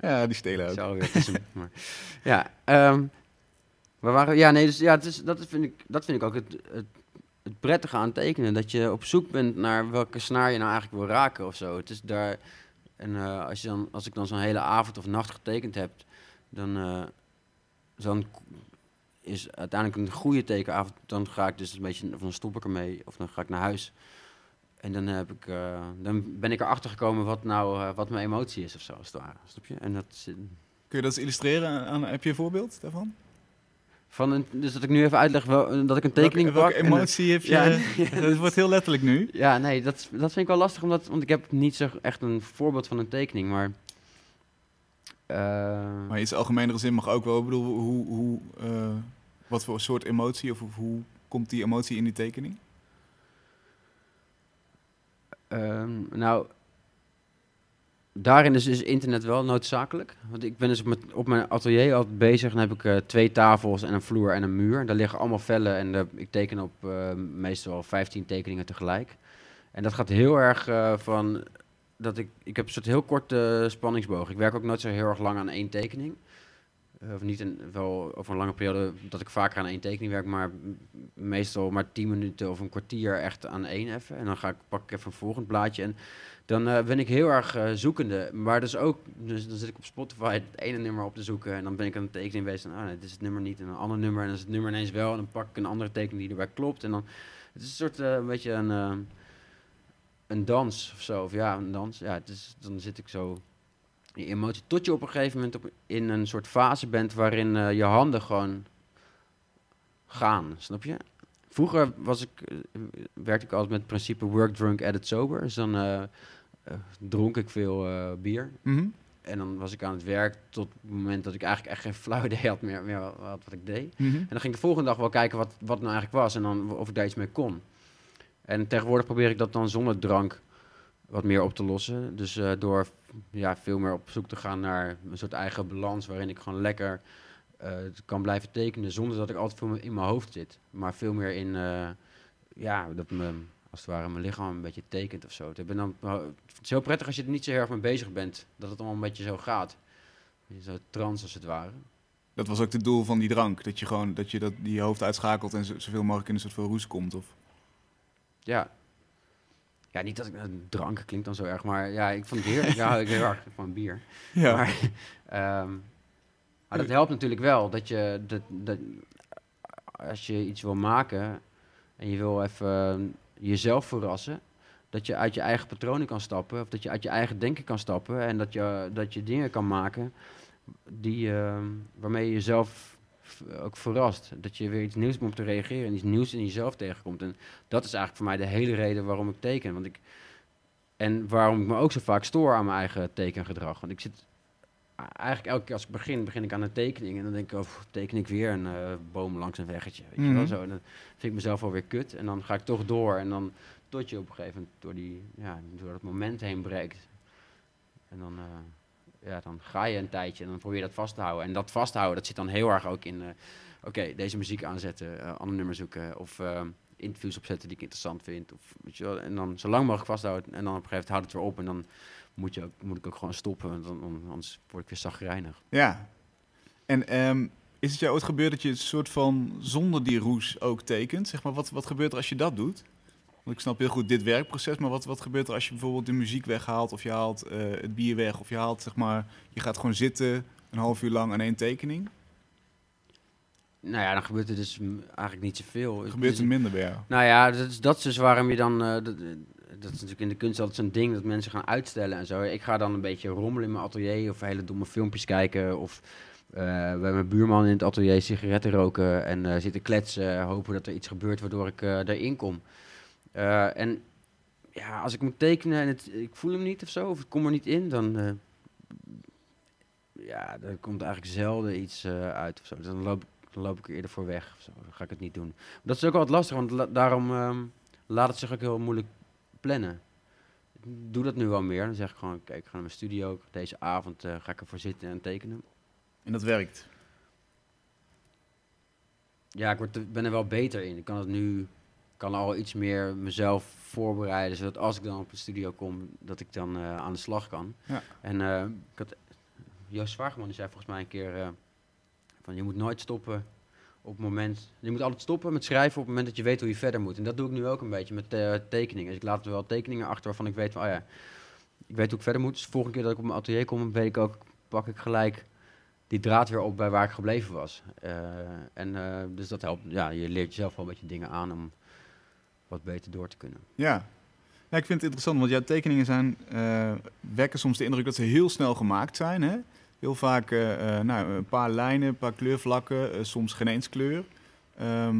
ja die stelen ook. Zo weer tussen. Maar, ja, ehm we waren, ja, nee, dus ja, het is, dat, vind ik, dat vind ik ook het, het, het prettige aan tekenen. Dat je op zoek bent naar welke snaar je nou eigenlijk wil raken of zo. Het is daar, en eh, als, je dan, als ik dan zo'n hele avond of nacht getekend heb, dan, eh, dan is uiteindelijk een goede tekenavond. Dan ga ik dus een beetje, of dan stop ik ermee, of dan ga ik naar huis. En dan, heb ik, eh, dan ben ik erachter gekomen wat nou eh, wat mijn emotie is of zo, als het ware. Snap je? En dat is, eh, Kun je dat eens illustreren? Aan, heb je een voorbeeld daarvan? Van een, dus dat ik nu even uitleg wel, dat ik een tekening welke, welke pak. emotie heb je? Ja, Het wordt heel letterlijk nu. ja, nee, dat, dat vind ik wel lastig, omdat, want ik heb niet zo echt een voorbeeld van een tekening, maar... eh, Maar in iets algemenere zin mag ook wel. Ik bedoel, hoe, hoe, eh, wat voor soort emotie of hoe, hoe komt die emotie in die tekening? Ehm, nou, daarin is dus internet wel noodzakelijk. Want ik ben dus op mijn, op mijn atelier altijd bezig. Dan heb ik eh, twee tafels en een vloer en een muur. Daar liggen allemaal vellen en eh, ik teken op eh, meestal 15 tekeningen tegelijk. En dat gaat heel erg van dat ik, ik heb een soort heel korte spanningsboog. Ik werk ook nooit zo heel erg lang aan één tekening. Eh, of niet een, wel over een lange periode dat ik vaker aan één tekening werk, maar meestal maar 10 minuten of een kwartier echt aan één even. En dan ga ik, pak ik even een volgend blaadje. En dan eh, ben ik heel erg eh, zoekende. Maar dus ook, dus dan zit ik op Spotify het ene nummer op te zoeken. En dan ben ik aan het tekening bezig. En, ah, nee, dit is het nummer niet. En een ander nummer. En dan is het nummer ineens wel. En dan pak ik een andere tekening die erbij klopt. En dan, het is een soort, een beetje een, een dans of zo. Of ja, een dans. Ja, het is, dan zit ik zo die emotie. Tot je op een gegeven moment op, in een soort fase bent waarin eh, je handen gewoon gaan. Snap je? Vroeger was ik, eh, werkte ik altijd met het principe work drunk, edit sober. Dus dan eh, dronk ik veel bier. Mhm. En dan was ik aan het werk tot het moment dat ik eigenlijk echt geen flauw idee had meer, meer wat, wat ik deed. Mhm. En dan ging ik de volgende dag wel kijken wat, wat het nou eigenlijk was en dan of ik daar iets mee kon. En tegenwoordig probeer ik dat dan zonder drank wat meer op te lossen. Dus door ja, veel meer op zoek te gaan naar een soort eigen balans waarin ik gewoon lekker eh, kan blijven tekenen zonder dat ik altijd veel in mijn hoofd zit. Maar veel meer in, eh, ja, dat me, als het ware mijn lichaam een beetje tekent of zo. Ik ben dan, het is heel prettig als je er niet zo erg mee bezig bent, dat het allemaal een beetje zo gaat. Zo trans als het ware. Dat was ook het doel van die drank. Dat je gewoon dat je dat, die hoofd uitschakelt en zo- zoveel mogelijk in een soort van roes komt. Of... Ja. Ja, niet dat ik... nou, drank klinkt dan zo erg, maar ja, ik vond het heerlijk. ja, ik heel erg van bier. Ja. Maar, ehm, Maar dat helpt natuurlijk wel. Dat je, dat, dat, als je iets wil maken en je wil even jezelf verrassen, dat je uit je eigen patronen kan stappen, of dat je uit je eigen denken kan stappen en dat je, dat je dingen kan maken die, eh, waarmee je jezelf ook verrast. Dat je weer iets nieuws moet te reageren en iets nieuws in jezelf tegenkomt. En dat is eigenlijk voor mij de hele reden waarom ik teken. Want ik, en waarom ik me ook zo vaak stoor aan mijn eigen tekengedrag. Want ik zit eigenlijk elke keer als ik begin, begin ik aan een tekening. En dan denk ik, oh, teken ik weer een eh, boom langs een weggetje. Weet je wel Mhm. zo. En dan vind ik mezelf alweer kut. En dan ga ik toch door. En dan tot je op een gegeven moment door, die, ja, door dat moment heen breekt. En dan, eh, ja, dan ga je een tijdje en dan probeer je dat vast te houden. En dat vasthouden, dat zit dan heel erg ook in... eh, Oké, deze muziek aanzetten, eh ander nummer zoeken. Of eh, interviews opzetten die ik interessant vind. Of, weet je wel, en dan zo lang mogelijk vasthouden. En dan op een gegeven moment houdt het weer op. En dan moet, je moet ik ook gewoon stoppen. Want dan- anders word ik weer zagrijnig. Ja. En ehm, is het jou ooit gebeurd dat je een soort van zonder die roes ook tekent? Zeg maar, wat, wat gebeurt er als je dat doet? Want ik snap heel goed dit werkproces, maar wat, wat gebeurt er als je bijvoorbeeld de muziek weghaalt of je haalt eh, het bier weg of je haalt, zeg maar, je gaat gewoon zitten een half uur lang aan één tekening? Nou ja, dan gebeurt er dus eigenlijk niet zoveel. Gebeurt er minder bij jou? Nou ja, dat is, dat is dus waarom je dan... eh, dat, dat is natuurlijk in de kunst altijd zo'n ding dat mensen gaan uitstellen en zo. Ik ga dan een beetje rommelen in mijn atelier of hele domme filmpjes kijken. Of eh, bij mijn buurman in het atelier sigaretten roken en eh, zitten kletsen. Hopen dat er iets gebeurt waardoor ik eh erin kom. Eh, en ja, als ik moet tekenen en het, ik voel hem niet of zo, of ik kom er niet in, dan... eh, ja, er komt eigenlijk zelden iets eh, uit of zo. Dus dan loop, ik- dan loop ik er eerder voor weg of zo. Dan ga ik het niet doen. Dat is ook altijd lastig, want la- daarom ehm, laat het zich ook heel moeilijk plannen. Ik doe dat nu wel meer. Dan zeg ik gewoon, kijk, ik ga naar mijn studio. Deze avond ga ik ervoor zitten en tekenen. En dat werkt. Ja, ik word ben er wel beter in. Ik kan het nu, kan al iets meer mezelf voorbereiden, zodat als ik dan op de studio kom, dat ik dan eh, aan de slag kan. Ja. En eh, ik had, Joost Zwageman die zei volgens mij een keer eh, van je moet nooit stoppen op het moment, je moet altijd stoppen met schrijven op het moment dat je weet hoe je verder moet. En dat doe ik nu ook een beetje met tekeningen. Dus ik laat er wel tekeningen achter waarvan ik weet van, oh ja, ik weet hoe ik verder moet. Dus de volgende keer dat ik op mijn atelier kom, weet ik ook, pak ik gelijk die draad weer op bij waar ik gebleven was. En dus dat helpt. Ja, je leert jezelf wel een beetje dingen aan om wat beter door te kunnen. Ja. ja, ik vind het interessant, want jouw tekeningen zijn, eh, wekken soms de indruk dat ze heel snel gemaakt zijn. Hè? Heel vaak eh, eh, nou, een paar lijnen, een paar kleurvlakken, soms geen eens kleur. Ehm,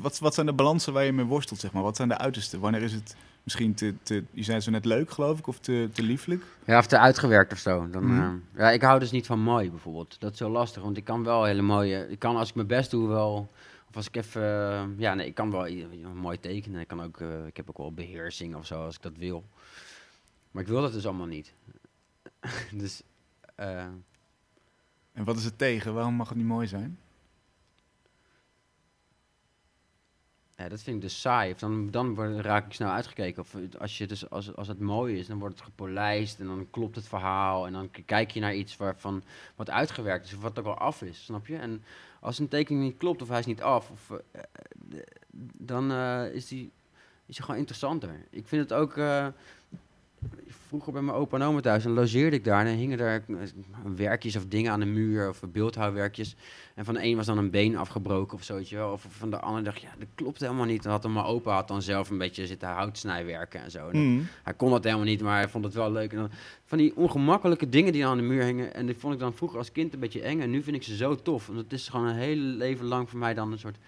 wat, wat zijn de balansen waar je mee worstelt, zeg maar? Wat zijn de uitersten? Wanneer is het misschien te, te je zei zo net leuk, geloof ik, of te, te lieflijk? Ja, of te uitgewerkt of zo. Dan, Mhm. eh, ja, ik hou dus niet van mooi bijvoorbeeld. Dat is zo lastig, want ik kan wel hele mooie... Ik kan als ik mijn best doe wel... Als ik even... eh, ja, nee, ik kan wel i- mooi tekenen. Ik, kan ook, eh, ik heb ook wel beheersing of zo, als ik dat wil. Maar ik wil dat dus allemaal niet. dus... eh, En wat is het tegen? Waarom mag het niet mooi zijn? Ja, dat vind ik dus saai. Of dan, dan word- raak ik snel uitgekeken. Of als, je dus, als, als het mooi is, dan wordt het gepolijst en dan klopt het verhaal. En dan kijk je naar iets waarvan wat uitgewerkt is of wat ook al af is, snap je? En als een tekening niet klopt of hij is niet af, of, eh, eh, dan eh, is die is die gewoon interessanter. Ik vind het ook... vroeger bij mijn opa en oma thuis, dan logeerde ik daar en dan hingen daar werkjes of dingen aan de muur of beeldhouwwerkjes. En van de een was dan een been afgebroken of zo, weet je wel. Of van de ander dacht ja, dat klopt helemaal niet. Dan had dan mijn opa had dan zelf een beetje zitten houtsnijwerken en zo. En Mhm. Hij kon dat helemaal niet, maar hij vond het wel leuk. En dan, van die ongemakkelijke dingen die aan de muur hingen. En die vond ik dan vroeger als kind een beetje eng. En nu vind ik ze zo tof. Want het is gewoon een hele leven lang voor mij dan een soort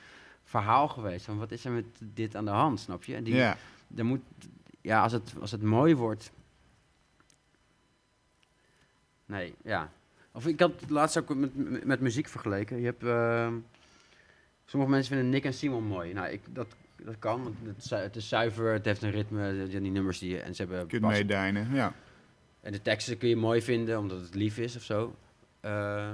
verhaal geweest. Van wat is er met dit aan de hand, snap je? En die, Ja. er moet, ja, als het, als het mooi wordt. Nee, ja. Of ik had het laatst ook met, met, met muziek vergeleken. Je hebt, ehm, sommige mensen vinden Nick en Simon mooi. Nou, ik, dat, dat kan, want het, het is zuiver, het heeft een ritme, die, die nummers die en ze hebben Kun je bas- meedijnen, ja. en de teksten kun je mooi vinden omdat het lief is of zo. Eh,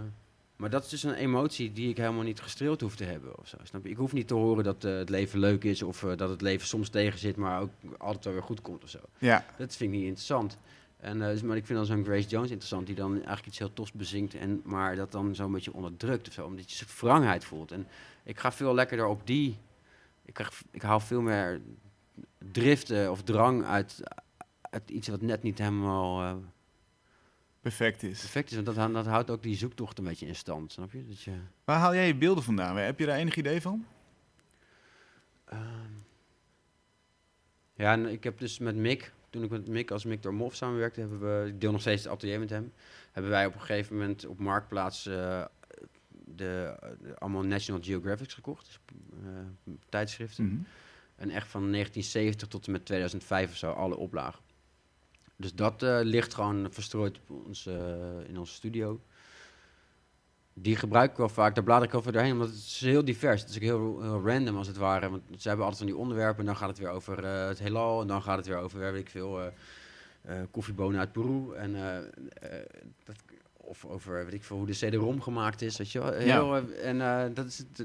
maar dat is dus een emotie die ik helemaal niet gestreeld hoef te hebben of zo. Snap je? Ik hoef niet te horen dat eh, het leven leuk is of eh, dat het leven soms tegen zit, maar ook altijd wel weer goed komt of zo. Ja, Dat vind ik niet interessant. En, eh, dus- maar ik vind dan zo'n Grace Jones interessant, die dan eigenlijk iets heel tofs bezingt, en, maar dat dan zo'n beetje onderdrukt of zo, omdat je zo'n wrangheid voelt. En ik ga veel lekkerder op die. Ik, krijg, ik haal veel meer driften of drang uit, uit iets wat net niet helemaal perfect is. perfect is. Want dat, dat houdt ook die zoektocht een beetje in stand, snap je? Dat je Waar haal jij je beelden vandaan? Heb je daar enig idee van? Ehm. ja, en ik heb dus met Mick, toen ik met Mick als Mick door Mof samenwerkte, hebben we, ik deel nog steeds het atelier met hem, hebben wij op een gegeven moment op Marktplaats eh, de, de- allemaal National Geographics gekocht, dus, eh, tijdschriften. Mhm. En echt van 1970 tot en met 2005 of zo, alle oplagen. Dus dat eh, ligt gewoon verstrooid op ons, eh, in onze studio. Die gebruik ik wel vaak, daar blader ik over doorheen, omdat het is heel divers. Het is ook heel, heel random als het ware. Want ze hebben altijd van die onderwerpen en dan gaat het weer over eh, het heelal. En dan gaat het weer over, weet ik veel, koffiebonen uit Peru. En, dat, of over, weet ik veel, hoe de CD-ROM gemaakt is, weet je wel. Heel, en dat is het,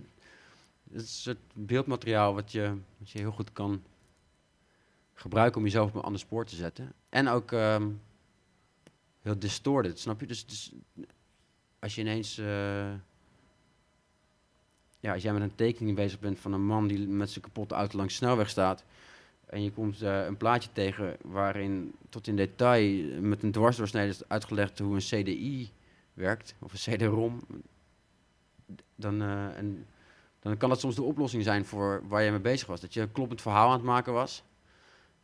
het is het beeldmateriaal wat je, wat je heel goed kan gebruiken om jezelf op een ander spoor te zetten. En ook ehm, heel distorted, snap je? Dus, dus als je ineens... eh, ja, als jij met een tekening bezig bent van een man die met zijn kapotte auto langs de snelweg staat... en je komt eh, een plaatje tegen waarin tot in detail met een dwarsdoorsnede is uitgelegd hoe een CDI werkt, of een CD-ROM... Dan, eh, dan kan dat soms de oplossing zijn voor waar je mee bezig was. Dat je een kloppend verhaal aan het maken was.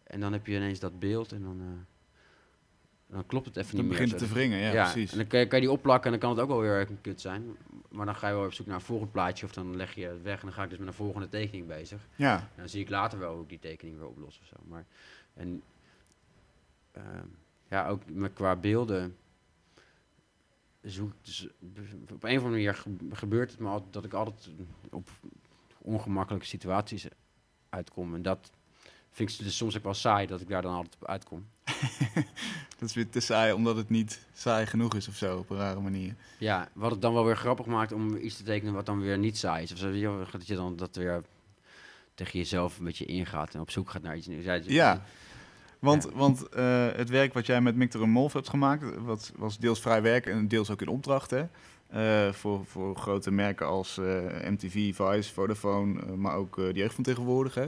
En dan heb je ineens dat beeld en dan, eh, dan klopt het even Dan niet begint meer. het te wringen, ja, precies. En dan kan je, kan je die opplakken en dan kan het ook wel weer een kut zijn. Maar dan ga je wel op zoek naar een volgend plaatje of dan leg je het weg en dan ga ik dus met een volgende tekening bezig. Ja, En dan zie ik later wel hoe ik die tekening weer oplos of zo. Maar, en ehm, ja, ook met, qua beelden zoek dus, op een of andere manier ge- gebeurt het me altijd dat ik altijd op ongemakkelijke situaties uitkom. En dat vind ik dus soms ook wel saai dat ik daar dan altijd op uitkom. dat is weer te saai, omdat het niet saai genoeg is of zo, op een rare manier. Ja, wat het dan wel weer grappig maakt om iets te tekenen wat dan weer niet saai is. Of zo, dat je dan dat weer tegen jezelf een beetje ingaat en op zoek gaat naar iets nieuws. Ja, Ja, want, Ja. want eh, het werk wat jij met Mictor en Molf hebt gemaakt, wat was deels vrij werk en deels ook in opdracht, hè? Eh, voor, voor grote merken als eh, MTV, Vice, Vodafone, maar ook de jeugd van tegenwoordig. Hè?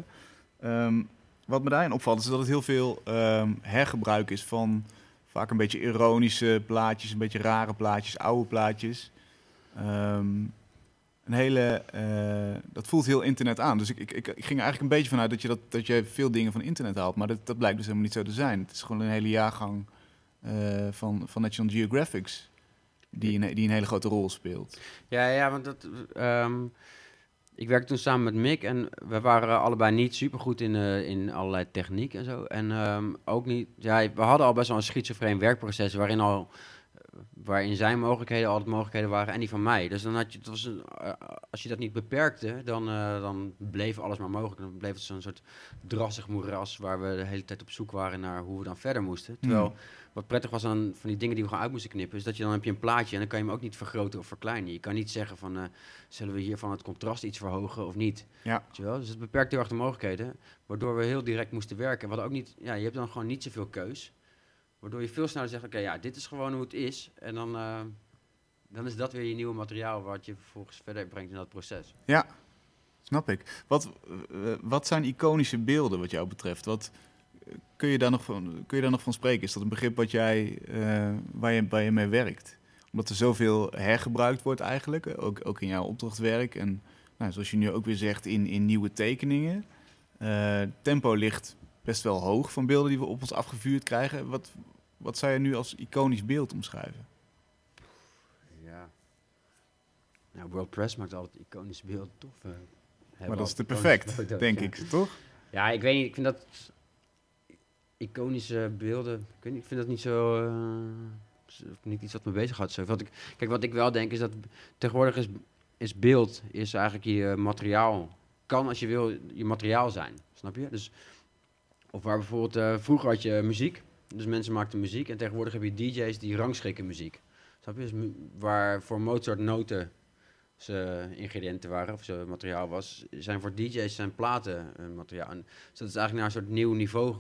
Ehm, wat me daarin opvalt is dat het heel veel ehm, hergebruik is van vaak een beetje ironische plaatjes, een beetje rare plaatjes, oude plaatjes. Ehm, een hele, eh, dat voelt heel internet aan. Dus ik, ik, ik, ging er eigenlijk een beetje vanuit dat je, dat, dat je veel dingen van internet haalt. Maar dat, dat blijkt dus helemaal niet zo te zijn. Het is gewoon een hele jaargang eh, van, van National Geographics die een, die een hele grote rol speelt. Ja, ja, want dat. ehm, ik werkte toen samen met Mick en we waren allebei niet super goed in, eh, in allerlei techniek en zo. En ehm, ook niet. Ja, we hadden al best wel een schizofreen werkproces waarin al. Waarin zijn mogelijkheden altijd mogelijkheden waren en die van mij. Dus dan had je, het was een, eh, als je dat niet beperkte, dan, eh, dan bleef alles maar mogelijk. Dan bleef het zo'n soort drassig moeras waar we de hele tijd op zoek waren naar hoe we dan verder moesten. Terwijl Hmm. wat prettig was aan van die dingen die we gewoon uit moesten knippen, is dat je dan heb je een plaatje en dan kan je hem ook niet vergroten of verkleinen. Je kan niet zeggen van, eh, zullen we hiervan het contrast iets verhogen of niet. Ja. Weet je wel? Dus het beperkt heel erg de mogelijkheden, waardoor we heel direct moesten werken. We hadden ook niet, ja, je hebt dan gewoon niet zoveel keus, waardoor je veel sneller zegt, oké, ja, dit is gewoon hoe het is. En dan, eh, dan is dat weer je nieuwe materiaal wat je vervolgens verder brengt in dat proces. Ja, snap ik. Wat, eh, wat zijn iconische beelden wat jou betreft? Wat, kun, je daar nog van, kun je daar nog van spreken? Is dat een begrip wat jij, eh, waar, je, waar je mee werkt? Omdat er zoveel hergebruikt wordt eigenlijk, ook, ook in jouw opdrachtwerk. En nou, zoals je nu ook weer zegt, in, in nieuwe tekeningen. Tempo ligt best wel hoog van beelden die we op ons afgevuurd krijgen. Wat, wat zou je nu als iconisch beeld omschrijven? Ja. Nou, World Press maakt altijd iconische beelden, tof. Maar dat is te perfect, foto's, denk ja. ik, toch? Ja, ik weet niet. Ik vind dat iconische beelden. Ik, weet niet, ik vind dat niet zo. eh, niet iets wat me bezighoudt. Zo. Wat ik, kijk, wat ik wel denk is dat tegenwoordig is, is beeld is eigenlijk je materiaal. Kan als je wil je materiaal zijn. Snap je? Dus, of waar bijvoorbeeld eh, vroeger had je muziek. Dus mensen maakten muziek. En tegenwoordig heb je DJ's die rangschikken muziek. Snap je? Dus waar voor Mozart noten zijn ingrediënten waren, of zijn materiaal was, zijn voor DJ's zijn platen een materiaal. En, dus dat is eigenlijk naar een soort nieuw niveau,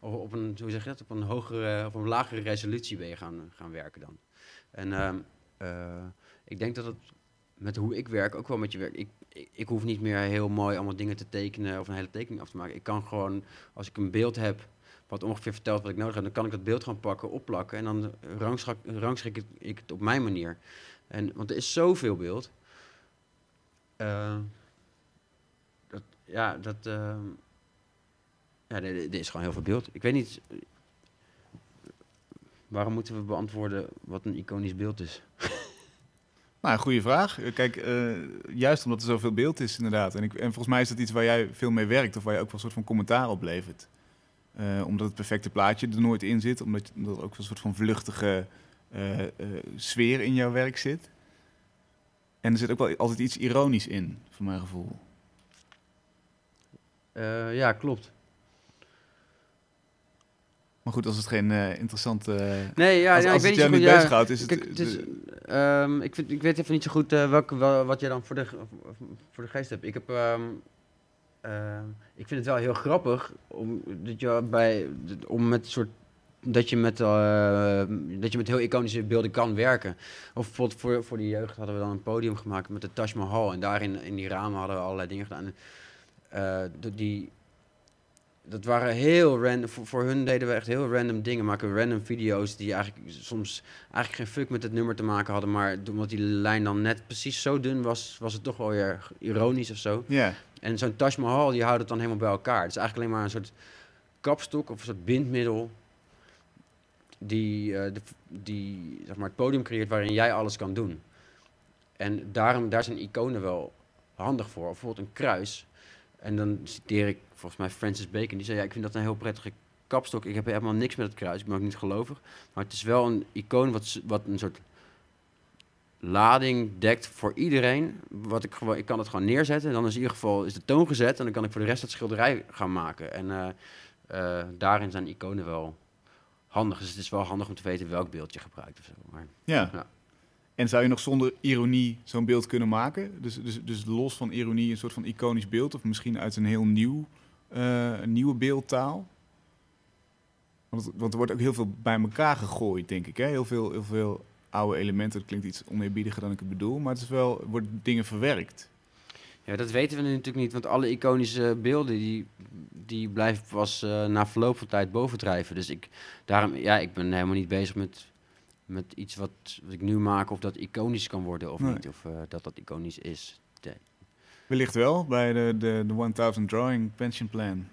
of op een, hoe zeg je dat, op een hogere, of een lagere resolutie ben je gaan, gaan werken dan. En ehm, eh, ik denk dat het met hoe ik werk ook wel met je werk. Ik, ik, ik hoef niet meer heel mooi allemaal dingen te tekenen of een hele tekening af te maken. Ik kan gewoon, als ik een beeld heb wat ongeveer vertelt wat ik nodig heb, dan kan ik dat beeld gaan pakken, opplakken en dan rangschik, rangschik ik, het op mijn manier. En, want er is zoveel beeld. Eh, dat, ja, dat. eh, ja, er, is gewoon heel veel beeld. Ik weet niet. Waarom moeten we beantwoorden wat een iconisch beeld is? Nou, goede vraag. Eh, Kijk, eh, juist omdat er zoveel beeld is, inderdaad. En, ik, en volgens mij is dat iets waar jij veel mee werkt, of waar je ook wel een soort van commentaar op levert. Eh, omdat het perfecte plaatje er nooit in zit, omdat, omdat er ook wel een soort van vluchtige sfeer in jouw werk zit. En er zit ook wel altijd iets ironisch in, voor mijn gevoel. Ja, klopt. Maar goed, als het geen eh, interessante... Nee, ja, als ja, als ik het weet jou niet. Ja, bezighoudt, is het... Kijk, ehm, ik, vind, ik weet even niet zo goed eh, welke, wel- wat jij dan voor de, voor de geest hebt. Ik heb, ehm, ehm, ik vind het wel heel grappig om, dat je bij, om met soort dat je met, eh, dat je met heel iconische beelden kan werken. Of bijvoorbeeld voor, voor de jeugd hadden we dan een podium gemaakt met de Taj Mahal. En daarin in die ramen hadden we allerlei dingen gedaan. Eh, die, dat waren heel random. Voor, voor hun deden we echt heel random dingen. Maken we random video's die eigenlijk soms eigenlijk geen fuck met het nummer te maken hadden. Maar omdat die lijn dan net precies zo dun was, was het toch wel weer ironisch of zo. ja, En zo'n Taj Mahal, die houdt het dan helemaal bij elkaar. Het is eigenlijk alleen maar een soort kapstok of een soort bindmiddel. Die, eh, de, die zeg maar, het podium creëert waarin jij alles kan doen. En daarom, daar zijn iconen wel handig voor. Of bijvoorbeeld een kruis. En dan citeer ik volgens mij Francis Bacon. Die zei, ja, ik vind dat een heel prettige kapstok. Ik heb helemaal niks met het kruis. Ik ben ook niet gelovig. Maar het is wel een icoon wat, wat een soort lading dekt voor iedereen. Wat ik, gewoon, ik kan het gewoon neerzetten. En dan is in ieder geval is de toon gezet. En dan kan ik voor de rest het schilderij gaan maken. En eh, eh, daarin zijn iconen wel handig. Dus het is wel handig om te weten welk beeld je gebruikt of zo. Maar, ja. Ja. En zou je nog zonder ironie zo'n beeld kunnen maken? Dus, dus, dus los van ironie een soort van iconisch beeld? Of misschien uit een heel nieuw, eh, een nieuwe beeldtaal? Want, want er wordt ook heel veel bij elkaar gegooid, denk ik. Hè? Heel, veel, heel veel oude elementen. Dat klinkt iets oneerbiediger dan ik het bedoel. Maar het is wel, er worden dingen verwerkt. ja, dat weten we natuurlijk niet. Want alle iconische beelden die, die blijven pas eh, na verloop van tijd bovendrijven. Dus ik, daarom, ja, ik ben helemaal niet bezig met, met iets wat, wat ik nu maak. Of dat iconisch kan worden of Nee. niet. Of eh, dat dat iconisch is. Wellicht wel bij de, de, de 1000 Drawing Pension Plan.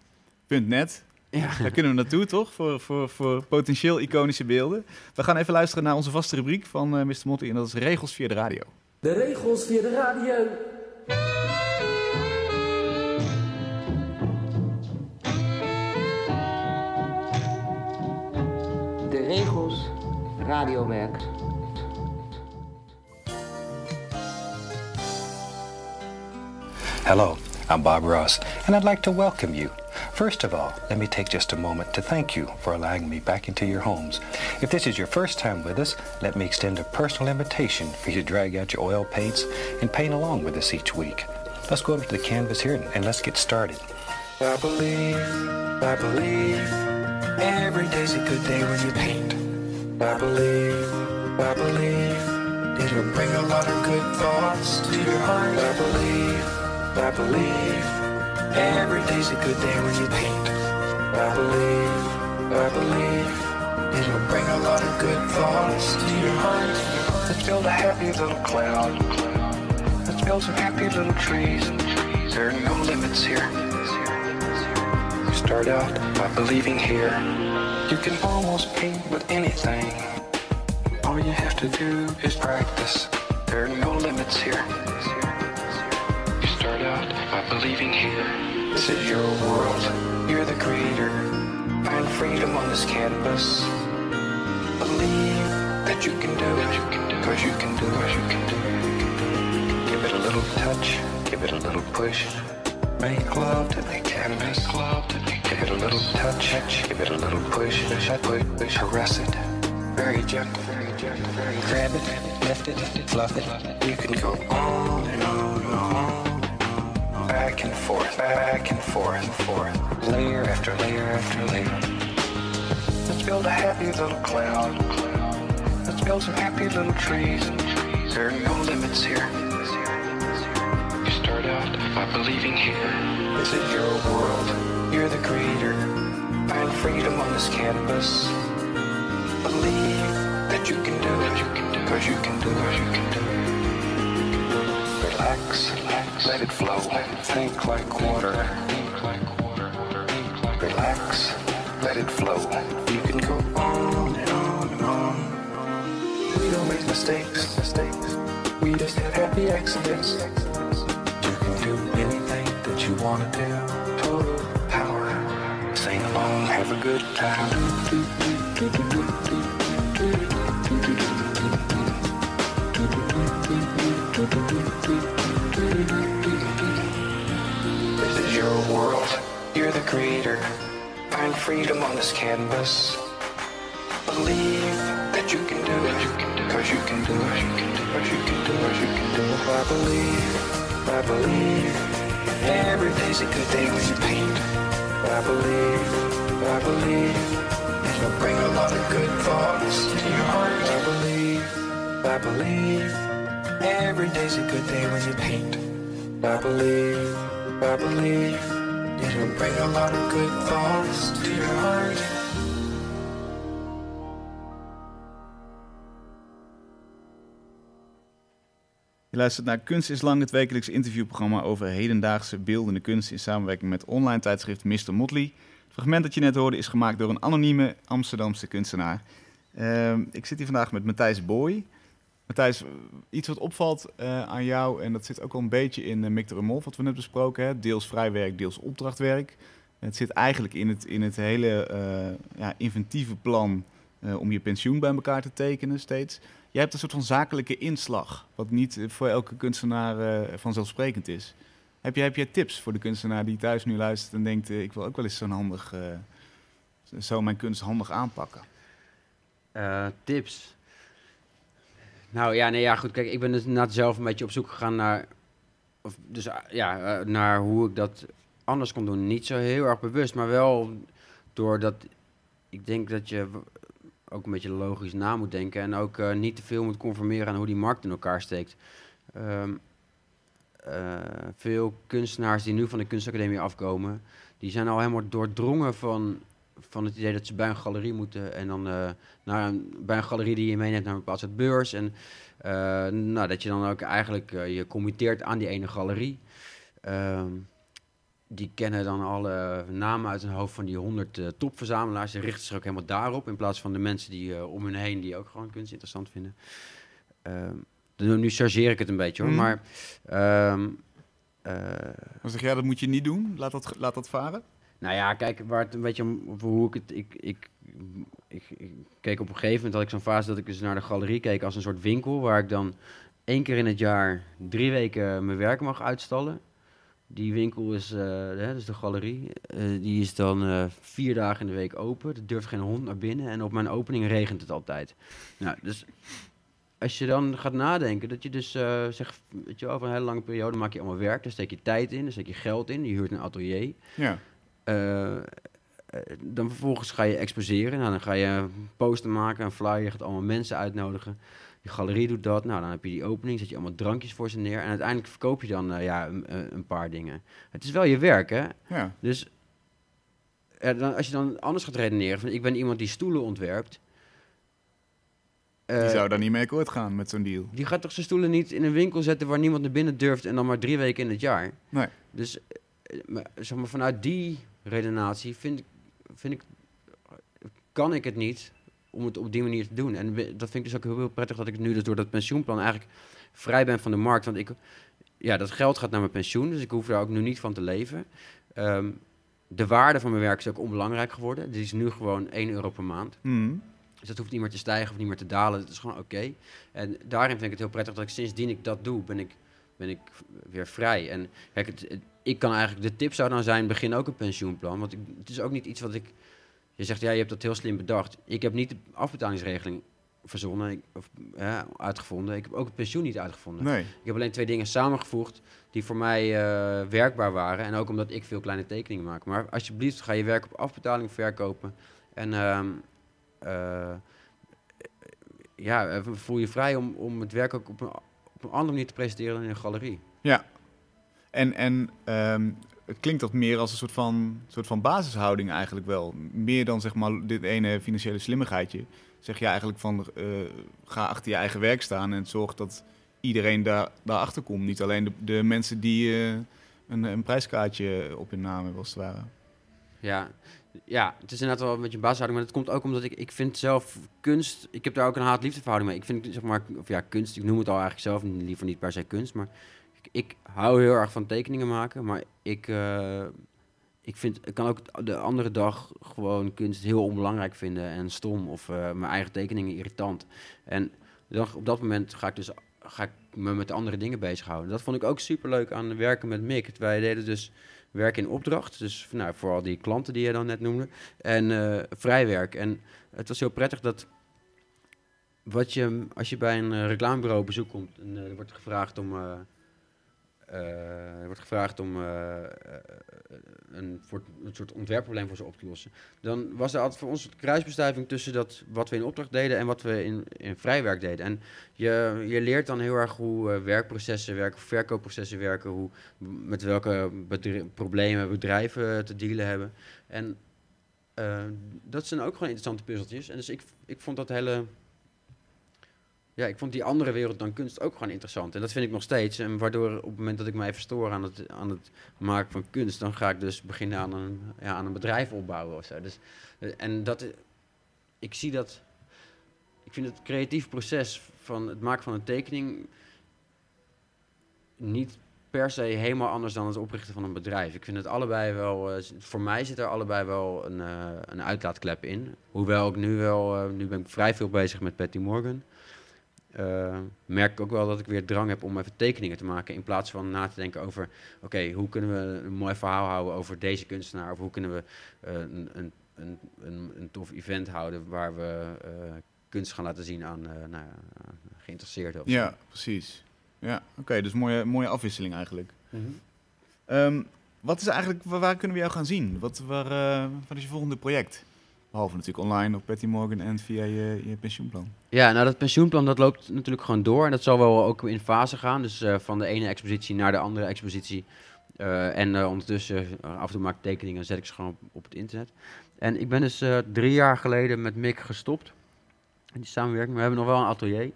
.net. Ja. Daar kunnen we naartoe, toch? Voor, voor, voor potentieel iconische beelden. We gaan even luisteren naar onze vaste rubriek van eh, Mr. Motti. En dat is regels via de radio. De regels via de radio. De regels radiowerk. Hello, I'm Bob Ross, and I'd like to welcome you. First of all, let me take just a moment to thank you for allowing me back into your homes. If this is your first time with us, let me extend a personal invitation for you to drag out your oil paints and paint along with us each week. Let's go over to the canvas here and, let's get started. I believe, I believe, every day's a good day when you paint. I believe, I believe, it'll bring a lot of good thoughts to your heart. I believe, I believe, every day's a good day when you paint. I believe, I believe, it'll bring a lot of good thoughts to your heart. Let's build a happy little cloud. Let's build some happy little trees. There are no limits here. You start out by believing here. You can almost paint with anything. All you have to do is practice. There are no limits here. Out by believing here. This is your world. You're the creator. Find freedom on this canvas. Believe that you can do it. Cause you can do it. You can do it. Give it a little touch. Give it a little push. Make love to the canvas. Give it a little touch. Give it a little push. Push, push, push. Caress it. Very gentle. Very gentle. Grab it. Lift it. Fluff it. You can go on and on and on. And forth. Back and forth. And forth. Layer after layer after layer. Let's build a happy little cloud. Let's build some happy little trees. There are no limits here. You start out by believing here. This is your world. You're the creator. Find freedom on this canvas. Believe that you can do it, cause you can do it, you can do it. Relax, relax, let it flow, think like water. Relax, let it flow. You can go on and on and on. We don't make mistakes, mistakes. We just have happy accidents. You can do anything that you want to do. Total power. Sing along, have a good time. Find freedom on this canvas. Believe that you can do it. Cause you can do it. You can do it. You can do it. You can do it. I believe. I believe. Every day's a good day when you paint. I believe. I believe. It'll bring a lot of good thoughts to your heart. I believe. I believe. Every day's a good day when you paint. I believe. I believe. It'll bring lot. Je luistert naar Kunst is Lang, het wekelijks interviewprogramma over hedendaagse beeldende kunst in samenwerking met online tijdschrift Mr. Motley. Het fragment dat je net hoorde is gemaakt door een anonieme Amsterdamse kunstenaar. Ehm, ik zit hier vandaag met Matthijs Boy. Matthijs, iets wat opvalt eh, aan jou, en dat zit ook al een beetje in uh, de Remolf, wat we net besproken hebben. Deels vrijwerk, deels opdrachtwerk. Het zit eigenlijk in het, in het hele eh, ja, inventieve plan om je pensioen bij elkaar te tekenen steeds. Jij hebt een soort van zakelijke inslag, wat niet voor elke kunstenaar vanzelfsprekend is. Heb jij, heb jij tips voor de kunstenaar die thuis nu luistert en denkt, ik wil ook wel eens zo'n handig, zo mijn kunst handig aanpakken? Tips. Nou ja, nee, ja, goed. Kijk, ik ben dus inderdaad zelf een beetje op zoek gegaan naar, of, dus, eh, ja, eh, naar hoe ik dat anders kon doen. Niet zo heel erg bewust, maar wel doordat ik denk dat je ook een beetje logisch na moet denken en ook eh, niet te veel moet conformeren aan hoe die markt in elkaar steekt. Ehm, eh, veel kunstenaars die nu van de kunstacademie afkomen, die zijn al helemaal doordrongen van, van het idee dat ze bij een galerie moeten en dan eh, naar een, bij een galerie die je meeneemt naar een bepaald soort beurs. En eh, nou, dat je dan ook eigenlijk eh, je committeert aan die ene galerie. Ehm, die kennen dan alle namen uit hun hoofd van die honderd eh, topverzamelaars. Ze richten zich ook helemaal daarop in plaats van de mensen die om hun heen die ook gewoon kunst interessant vinden. Ehm, nu nu chargeer ik het een beetje hoor, Mhm. maar ehm, eh, Dan zeg jij, dat moet je niet doen, laat dat, laat dat varen. Nou ja, kijk, waar het een beetje hoe ik het. Ik, ik, ik, keek op een gegeven moment had ik zo'n fase dat ik dus naar de galerie keek als een soort winkel waar ik dan één keer in het jaar drie weken mijn werk mag uitstallen. Die winkel is, eh, hè, dus de galerie, eh, die is dan eh, vier dagen in de week open. Er durft geen hond naar binnen en op mijn opening regent het altijd. Nou, dus als je dan gaat nadenken, dat je dus zegt, weet je, over een hele lange periode maak je allemaal werk, daar steek je tijd in, daar steek je geld in, je huurt een atelier. Ja. Eh, eh, dan vervolgens ga je exposeren. Nou, dan ga je poster maken, een flyer, je gaat allemaal mensen uitnodigen. Die galerie doet dat. Nou, dan heb je die opening, zet je allemaal drankjes voor ze neer. En uiteindelijk verkoop je dan eh, ja, een, een- paar dingen. Het is wel je werk, hè? ja. Dus dan, als je dan anders gaat redeneren, van ik ben iemand die stoelen ontwerpt. Die zou daar niet mee akkoord gaan met zo'n deal. die gaat toch zijn stoelen niet in een winkel zetten waar niemand naar binnen durft en dan maar drie weken in het jaar. Nee. Dus maar, zeg maar, vanuit die redenatie vind ik, vind ik, kan ik het niet om het op die manier te doen. En dat vind ik dus ook heel, heel prettig dat ik nu dus door dat pensioenplan eigenlijk vrij ben van de markt. Want ik, ja, dat geld gaat naar mijn pensioen, dus ik hoef daar ook nu niet van te leven. Ehm, de waarde van mijn werk is ook onbelangrijk geworden. Die is nu gewoon 1 euro per maand. Mhm. Dus dat hoeft niet meer te stijgen of niet meer te dalen. Dat is gewoon oké. En daarin vind ik het heel prettig dat ik sindsdien ik dat doe, ben ik, ben ik weer vrij. En kijk, het, het- ik kan eigenlijk, de tip zou dan zijn, begin ook een pensioenplan. Want ik, het is ook niet iets wat ik, je zegt, ja, je hebt dat heel slim bedacht. Ik heb niet de afbetalingsregeling verzonnen ik- of ja, uitgevonden. Ik heb ook het pensioen niet uitgevonden. Nee. Ik heb alleen twee dingen samengevoegd die voor mij eh, werkbaar waren. En ook omdat ik veel kleine tekeningen maak. Maar alsjeblieft, ga je werk op afbetaling verkopen. En ehm, eh, ja, eh, voel je vrij om, om het werk ook op een, op een andere manier te presenteren dan in een galerie. En, en ehm, het klinkt dat meer als een soort van, soort van basishouding eigenlijk wel. Meer dan zeg maar dit ene financiële slimmigheidje. Zeg je eigenlijk van eh, ga achter je eigen werk staan en zorg dat iedereen daar, daarachter komt. Niet alleen de, de mensen die eh, een, een prijskaartje op hun naam hebben als het ware. Ja, ja, het is inderdaad wel een beetje een basishouding, maar dat komt ook omdat ik, ik vind zelf kunst, ik heb daar ook een haat-liefdeverhouding mee. Ik vind, zeg maar, of ja, kunst, ik noem het al eigenlijk zelf, liever niet per se kunst, maar ik, hou heel erg van tekeningen maken, maar ik, eh, ik, vind, ik kan ook de andere dag gewoon kunst heel onbelangrijk vinden en stom of eh, mijn eigen tekeningen irritant. En dan, op dat moment ga ik dus ga ik me met andere dingen bezighouden. Dat vond ik ook super leuk aan werken met Mick. Wij deden dus werk in opdracht. Dus nou, vooral die klanten die je dan net noemde. En uh, vrijwerk. En het was heel prettig dat wat je, als je bij een reclamebureau bezoek komt en er wordt gevraagd om er wordt gevraagd om een, voor, een soort ontwerpprobleem voor ze op te lossen. Dan was er altijd voor ons een kruisbestuiving tussen dat, wat we in opdracht deden en wat we in, in vrijwerk deden. En je, je leert dan heel erg hoe werkprocessen werken, verkoopprocessen werken, hoe, met welke problemen bedrijven te dealen hebben. En dat zijn ook gewoon interessante puzzeltjes. En dus ik, ik vond dat hele ja, ik vond die andere wereld dan kunst ook gewoon interessant. En dat vind ik nog steeds. En waardoor op het moment dat ik mij verstoor aan het, aan het maken van kunst, dan ga ik dus beginnen aan een, ja, aan een bedrijf opbouwen of zo. Dus, eh, en dat, ik zie dat, ik vind het creatief proces van het maken van een tekening niet per se helemaal anders dan het oprichten van een bedrijf. Ik vind het allebei wel, uh, voor mij zit er allebei wel een, een uitlaatklep in. Hoewel ik nu wel, nu ben ik vrij veel bezig met Patty Morgan uh, merk ik ook wel dat ik weer drang heb om even tekeningen te maken. In plaats van na te denken over, oké, hoe kunnen we een mooi verhaal houden over deze kunstenaar? Of hoe kunnen we uh, een, een, een, een, tof event houden waar we uh, kunst gaan laten zien aan nou, geïnteresseerden. Ja, precies. Ja, oké, okay, dus mooie, mooie afwisseling eigenlijk. Mm -hmm. um, wat is eigenlijk, waar, waar, kunnen we jou gaan zien? Wat, waar, wat is je volgende project? Behalve natuurlijk online op Patty Morgan en via je, pensioenplan. Ja, nou dat pensioenplan dat loopt natuurlijk gewoon door. En dat zal wel ook in fase gaan. Dus uh, van de ene expositie naar de andere expositie. Uh, en uh, ondertussen, af en toe maak ik tekeningen en zet ik ze gewoon op, het internet. En ik ben dus drie jaar geleden met Mick gestopt. In die samenwerking. We hebben nog wel een atelier.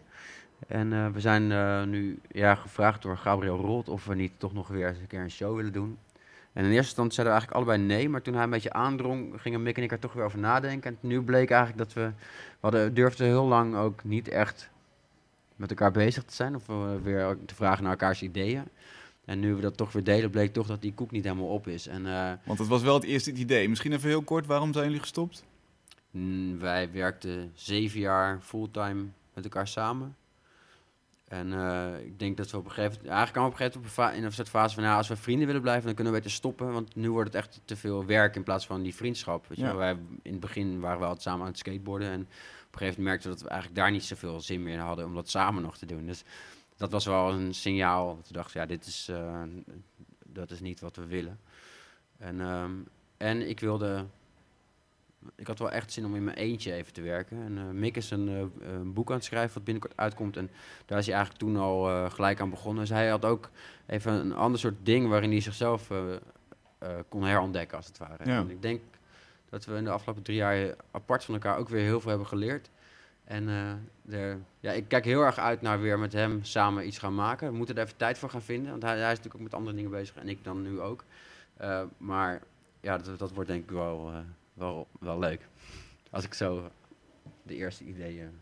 En we zijn nu ja, gevraagd door Gabriel Rolt of we niet toch nog weer eens een keer een show willen doen. En in eerste instantie zeiden we eigenlijk allebei nee, maar toen hij een beetje aandrong, gingen Mick en ik er toch weer over nadenken. En nu bleek eigenlijk dat we, we hadden, durfden heel lang ook niet echt met elkaar bezig te zijn of uh, weer te vragen naar elkaars ideeën. En nu we dat toch weer delen, bleek toch dat die koek niet helemaal op is. En, uh, Want het was wel het eerste idee. Misschien even heel kort, waarom zijn jullie gestopt? Mm, wij werkten zeven jaar fulltime met elkaar samen. En uh, ik denk dat we op een gegeven moment, eigenlijk op een gegeven moment in een soort fase van, als we vrienden willen blijven, dan kunnen we beter stoppen, want nu wordt het echt te veel werk in plaats van die vriendschap. Weet je? Ja. Wij, in het begin waren we altijd samen aan het skateboarden en op een gegeven moment merkten we dat we eigenlijk daar niet zoveel zin meer in hadden om dat samen nog te doen. Dus dat was wel een signaal dat we dachten, ja, dit is, uh, dat is niet wat we willen. En, um, en ik wilde ik had wel echt zin om in mijn eentje even te werken. En uh, Mick is een, uh, een, boek aan het schrijven wat binnenkort uitkomt. En daar is hij eigenlijk toen al uh, gelijk aan begonnen. Dus hij had ook even een ander soort ding waarin hij zichzelf kon herontdekken, als het ware. Ja. En ik denk dat we in de afgelopen drie jaar apart van elkaar ook weer heel veel hebben geleerd. En ja, ik kijk heel erg uit naar weer met hem samen iets gaan maken. We moeten er even tijd voor gaan vinden, want hij, hij is natuurlijk ook met andere dingen bezig en ik dan nu ook. maar ja, dat, dat wordt denk ik wel wel, wel leuk. Als ik zo de eerste ideeën.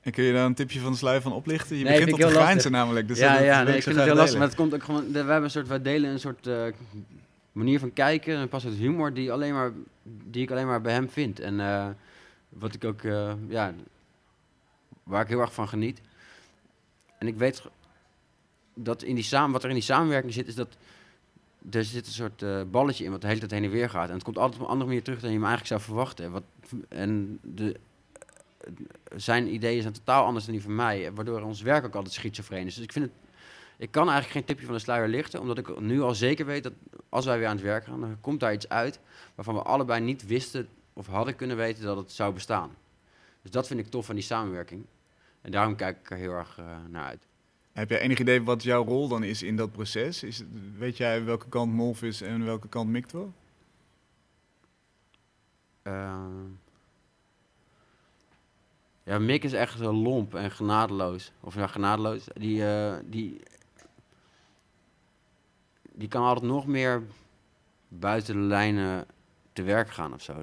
En kun je daar een tipje van de sluier van oplichten? Je nee, begint op de grijnzen namelijk. Dus ja, dat, ja nee, ik vind het heel lastig. Maar het komt ook gewoon. We hebben een soort, wij delen een soort uh, manier van kijken, een pas het humor die, alleen maar, die ik alleen maar bij hem vind. En uh, wat ik ook, uh, ja, waar ik heel erg van geniet. En ik weet dat in die samen, wat er in die samenwerking zit, is dat er zit een soort uh, balletje in wat de hele tijd heen en weer gaat. En het komt altijd op een andere manier terug dan je me eigenlijk zou verwachten. Wat, en de, zijn ideeën zijn totaal anders dan die van mij, waardoor ons werk ook altijd schizofreen is. Dus ik vind het, ik kan eigenlijk geen tipje van de sluier lichten, omdat ik nu al zeker weet dat als wij weer aan het werk gaan, dan komt daar iets uit waarvan we allebei niet wisten of hadden kunnen weten dat het zou bestaan. Dus dat vind ik tof van die samenwerking. En daarom kijk ik er heel erg uh, naar uit. Heb jij enig idee wat jouw rol dan is in dat proces? Is, weet jij welke kant Molf is en welke kant Mictor? Eh, ja, Mick is echt zo lomp en genadeloos. Of ja, genadeloos. Die, eh, die, die kan altijd nog meer buiten de lijnen te werk gaan of zo.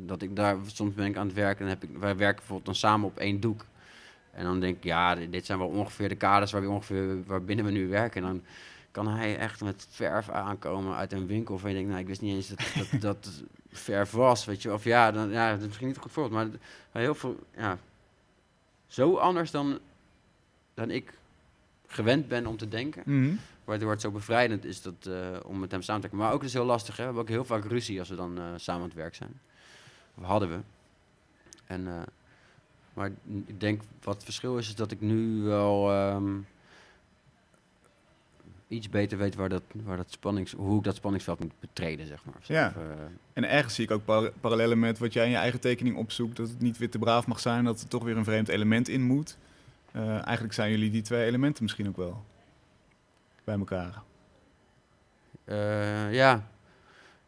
Dat ik daar, soms ben ik aan het werken en heb ik, wij werken bijvoorbeeld dan samen op één doek. En dan denk ik, ja, dit zijn wel ongeveer de kaders waar we ongeveer, waarbinnen we nu werken. En dan kan hij echt met verf aankomen uit een winkel. Van je denkt, nou, ik wist niet eens dat dat, dat verf was, weet je. Of ja, dan, ja, dat is misschien niet goed voorbeeld, maar heel veel, ja, zo anders dan, dan ik gewend ben om te denken. Mhm. Waardoor het zo bevrijdend is dat, eh, om met hem samen te werken. Maar ook is heel lastig. Hè? We hebben ook heel vaak ruzie als we dan eh, samen aan het werk zijn. Of hadden we. En, eh, maar ik denk wat het verschil is, is dat ik nu wel ehm, iets beter weet waar dat, waar dat spannings, hoe ik dat spanningsveld moet betreden, zeg maar. Ja. Of, eh, En ergens zie ik ook par- parallellen met wat jij in je eigen tekening opzoekt. Dat het niet weer te braaf mag zijn, dat er toch weer een vreemd element in moet. Eh, eigenlijk zijn jullie die twee elementen misschien ook wel bij elkaar. eh, ja,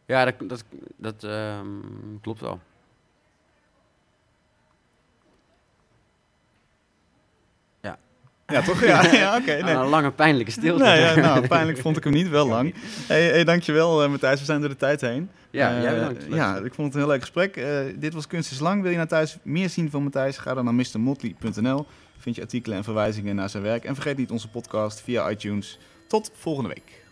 ja dat, dat, dat ehm, klopt wel. Ja, toch? Ja, ja oké. nee. Een lange pijnlijke stilte. Nee, ja, nou, pijnlijk vond ik hem niet, wel lang. Hey, hey, dankjewel uh, Matthijs, we zijn door de tijd heen. Ja, Eh, jij bedankt. Ja, ik vond het een heel leuk gesprek. Eh, dit was Kunst is Lang. Wil je nou thuis meer zien van Matthijs? Ga dan naar mrmotley.nl. Vind je artikelen en verwijzingen naar zijn werk. En vergeet niet onze podcast via iTunes. Tot volgende week.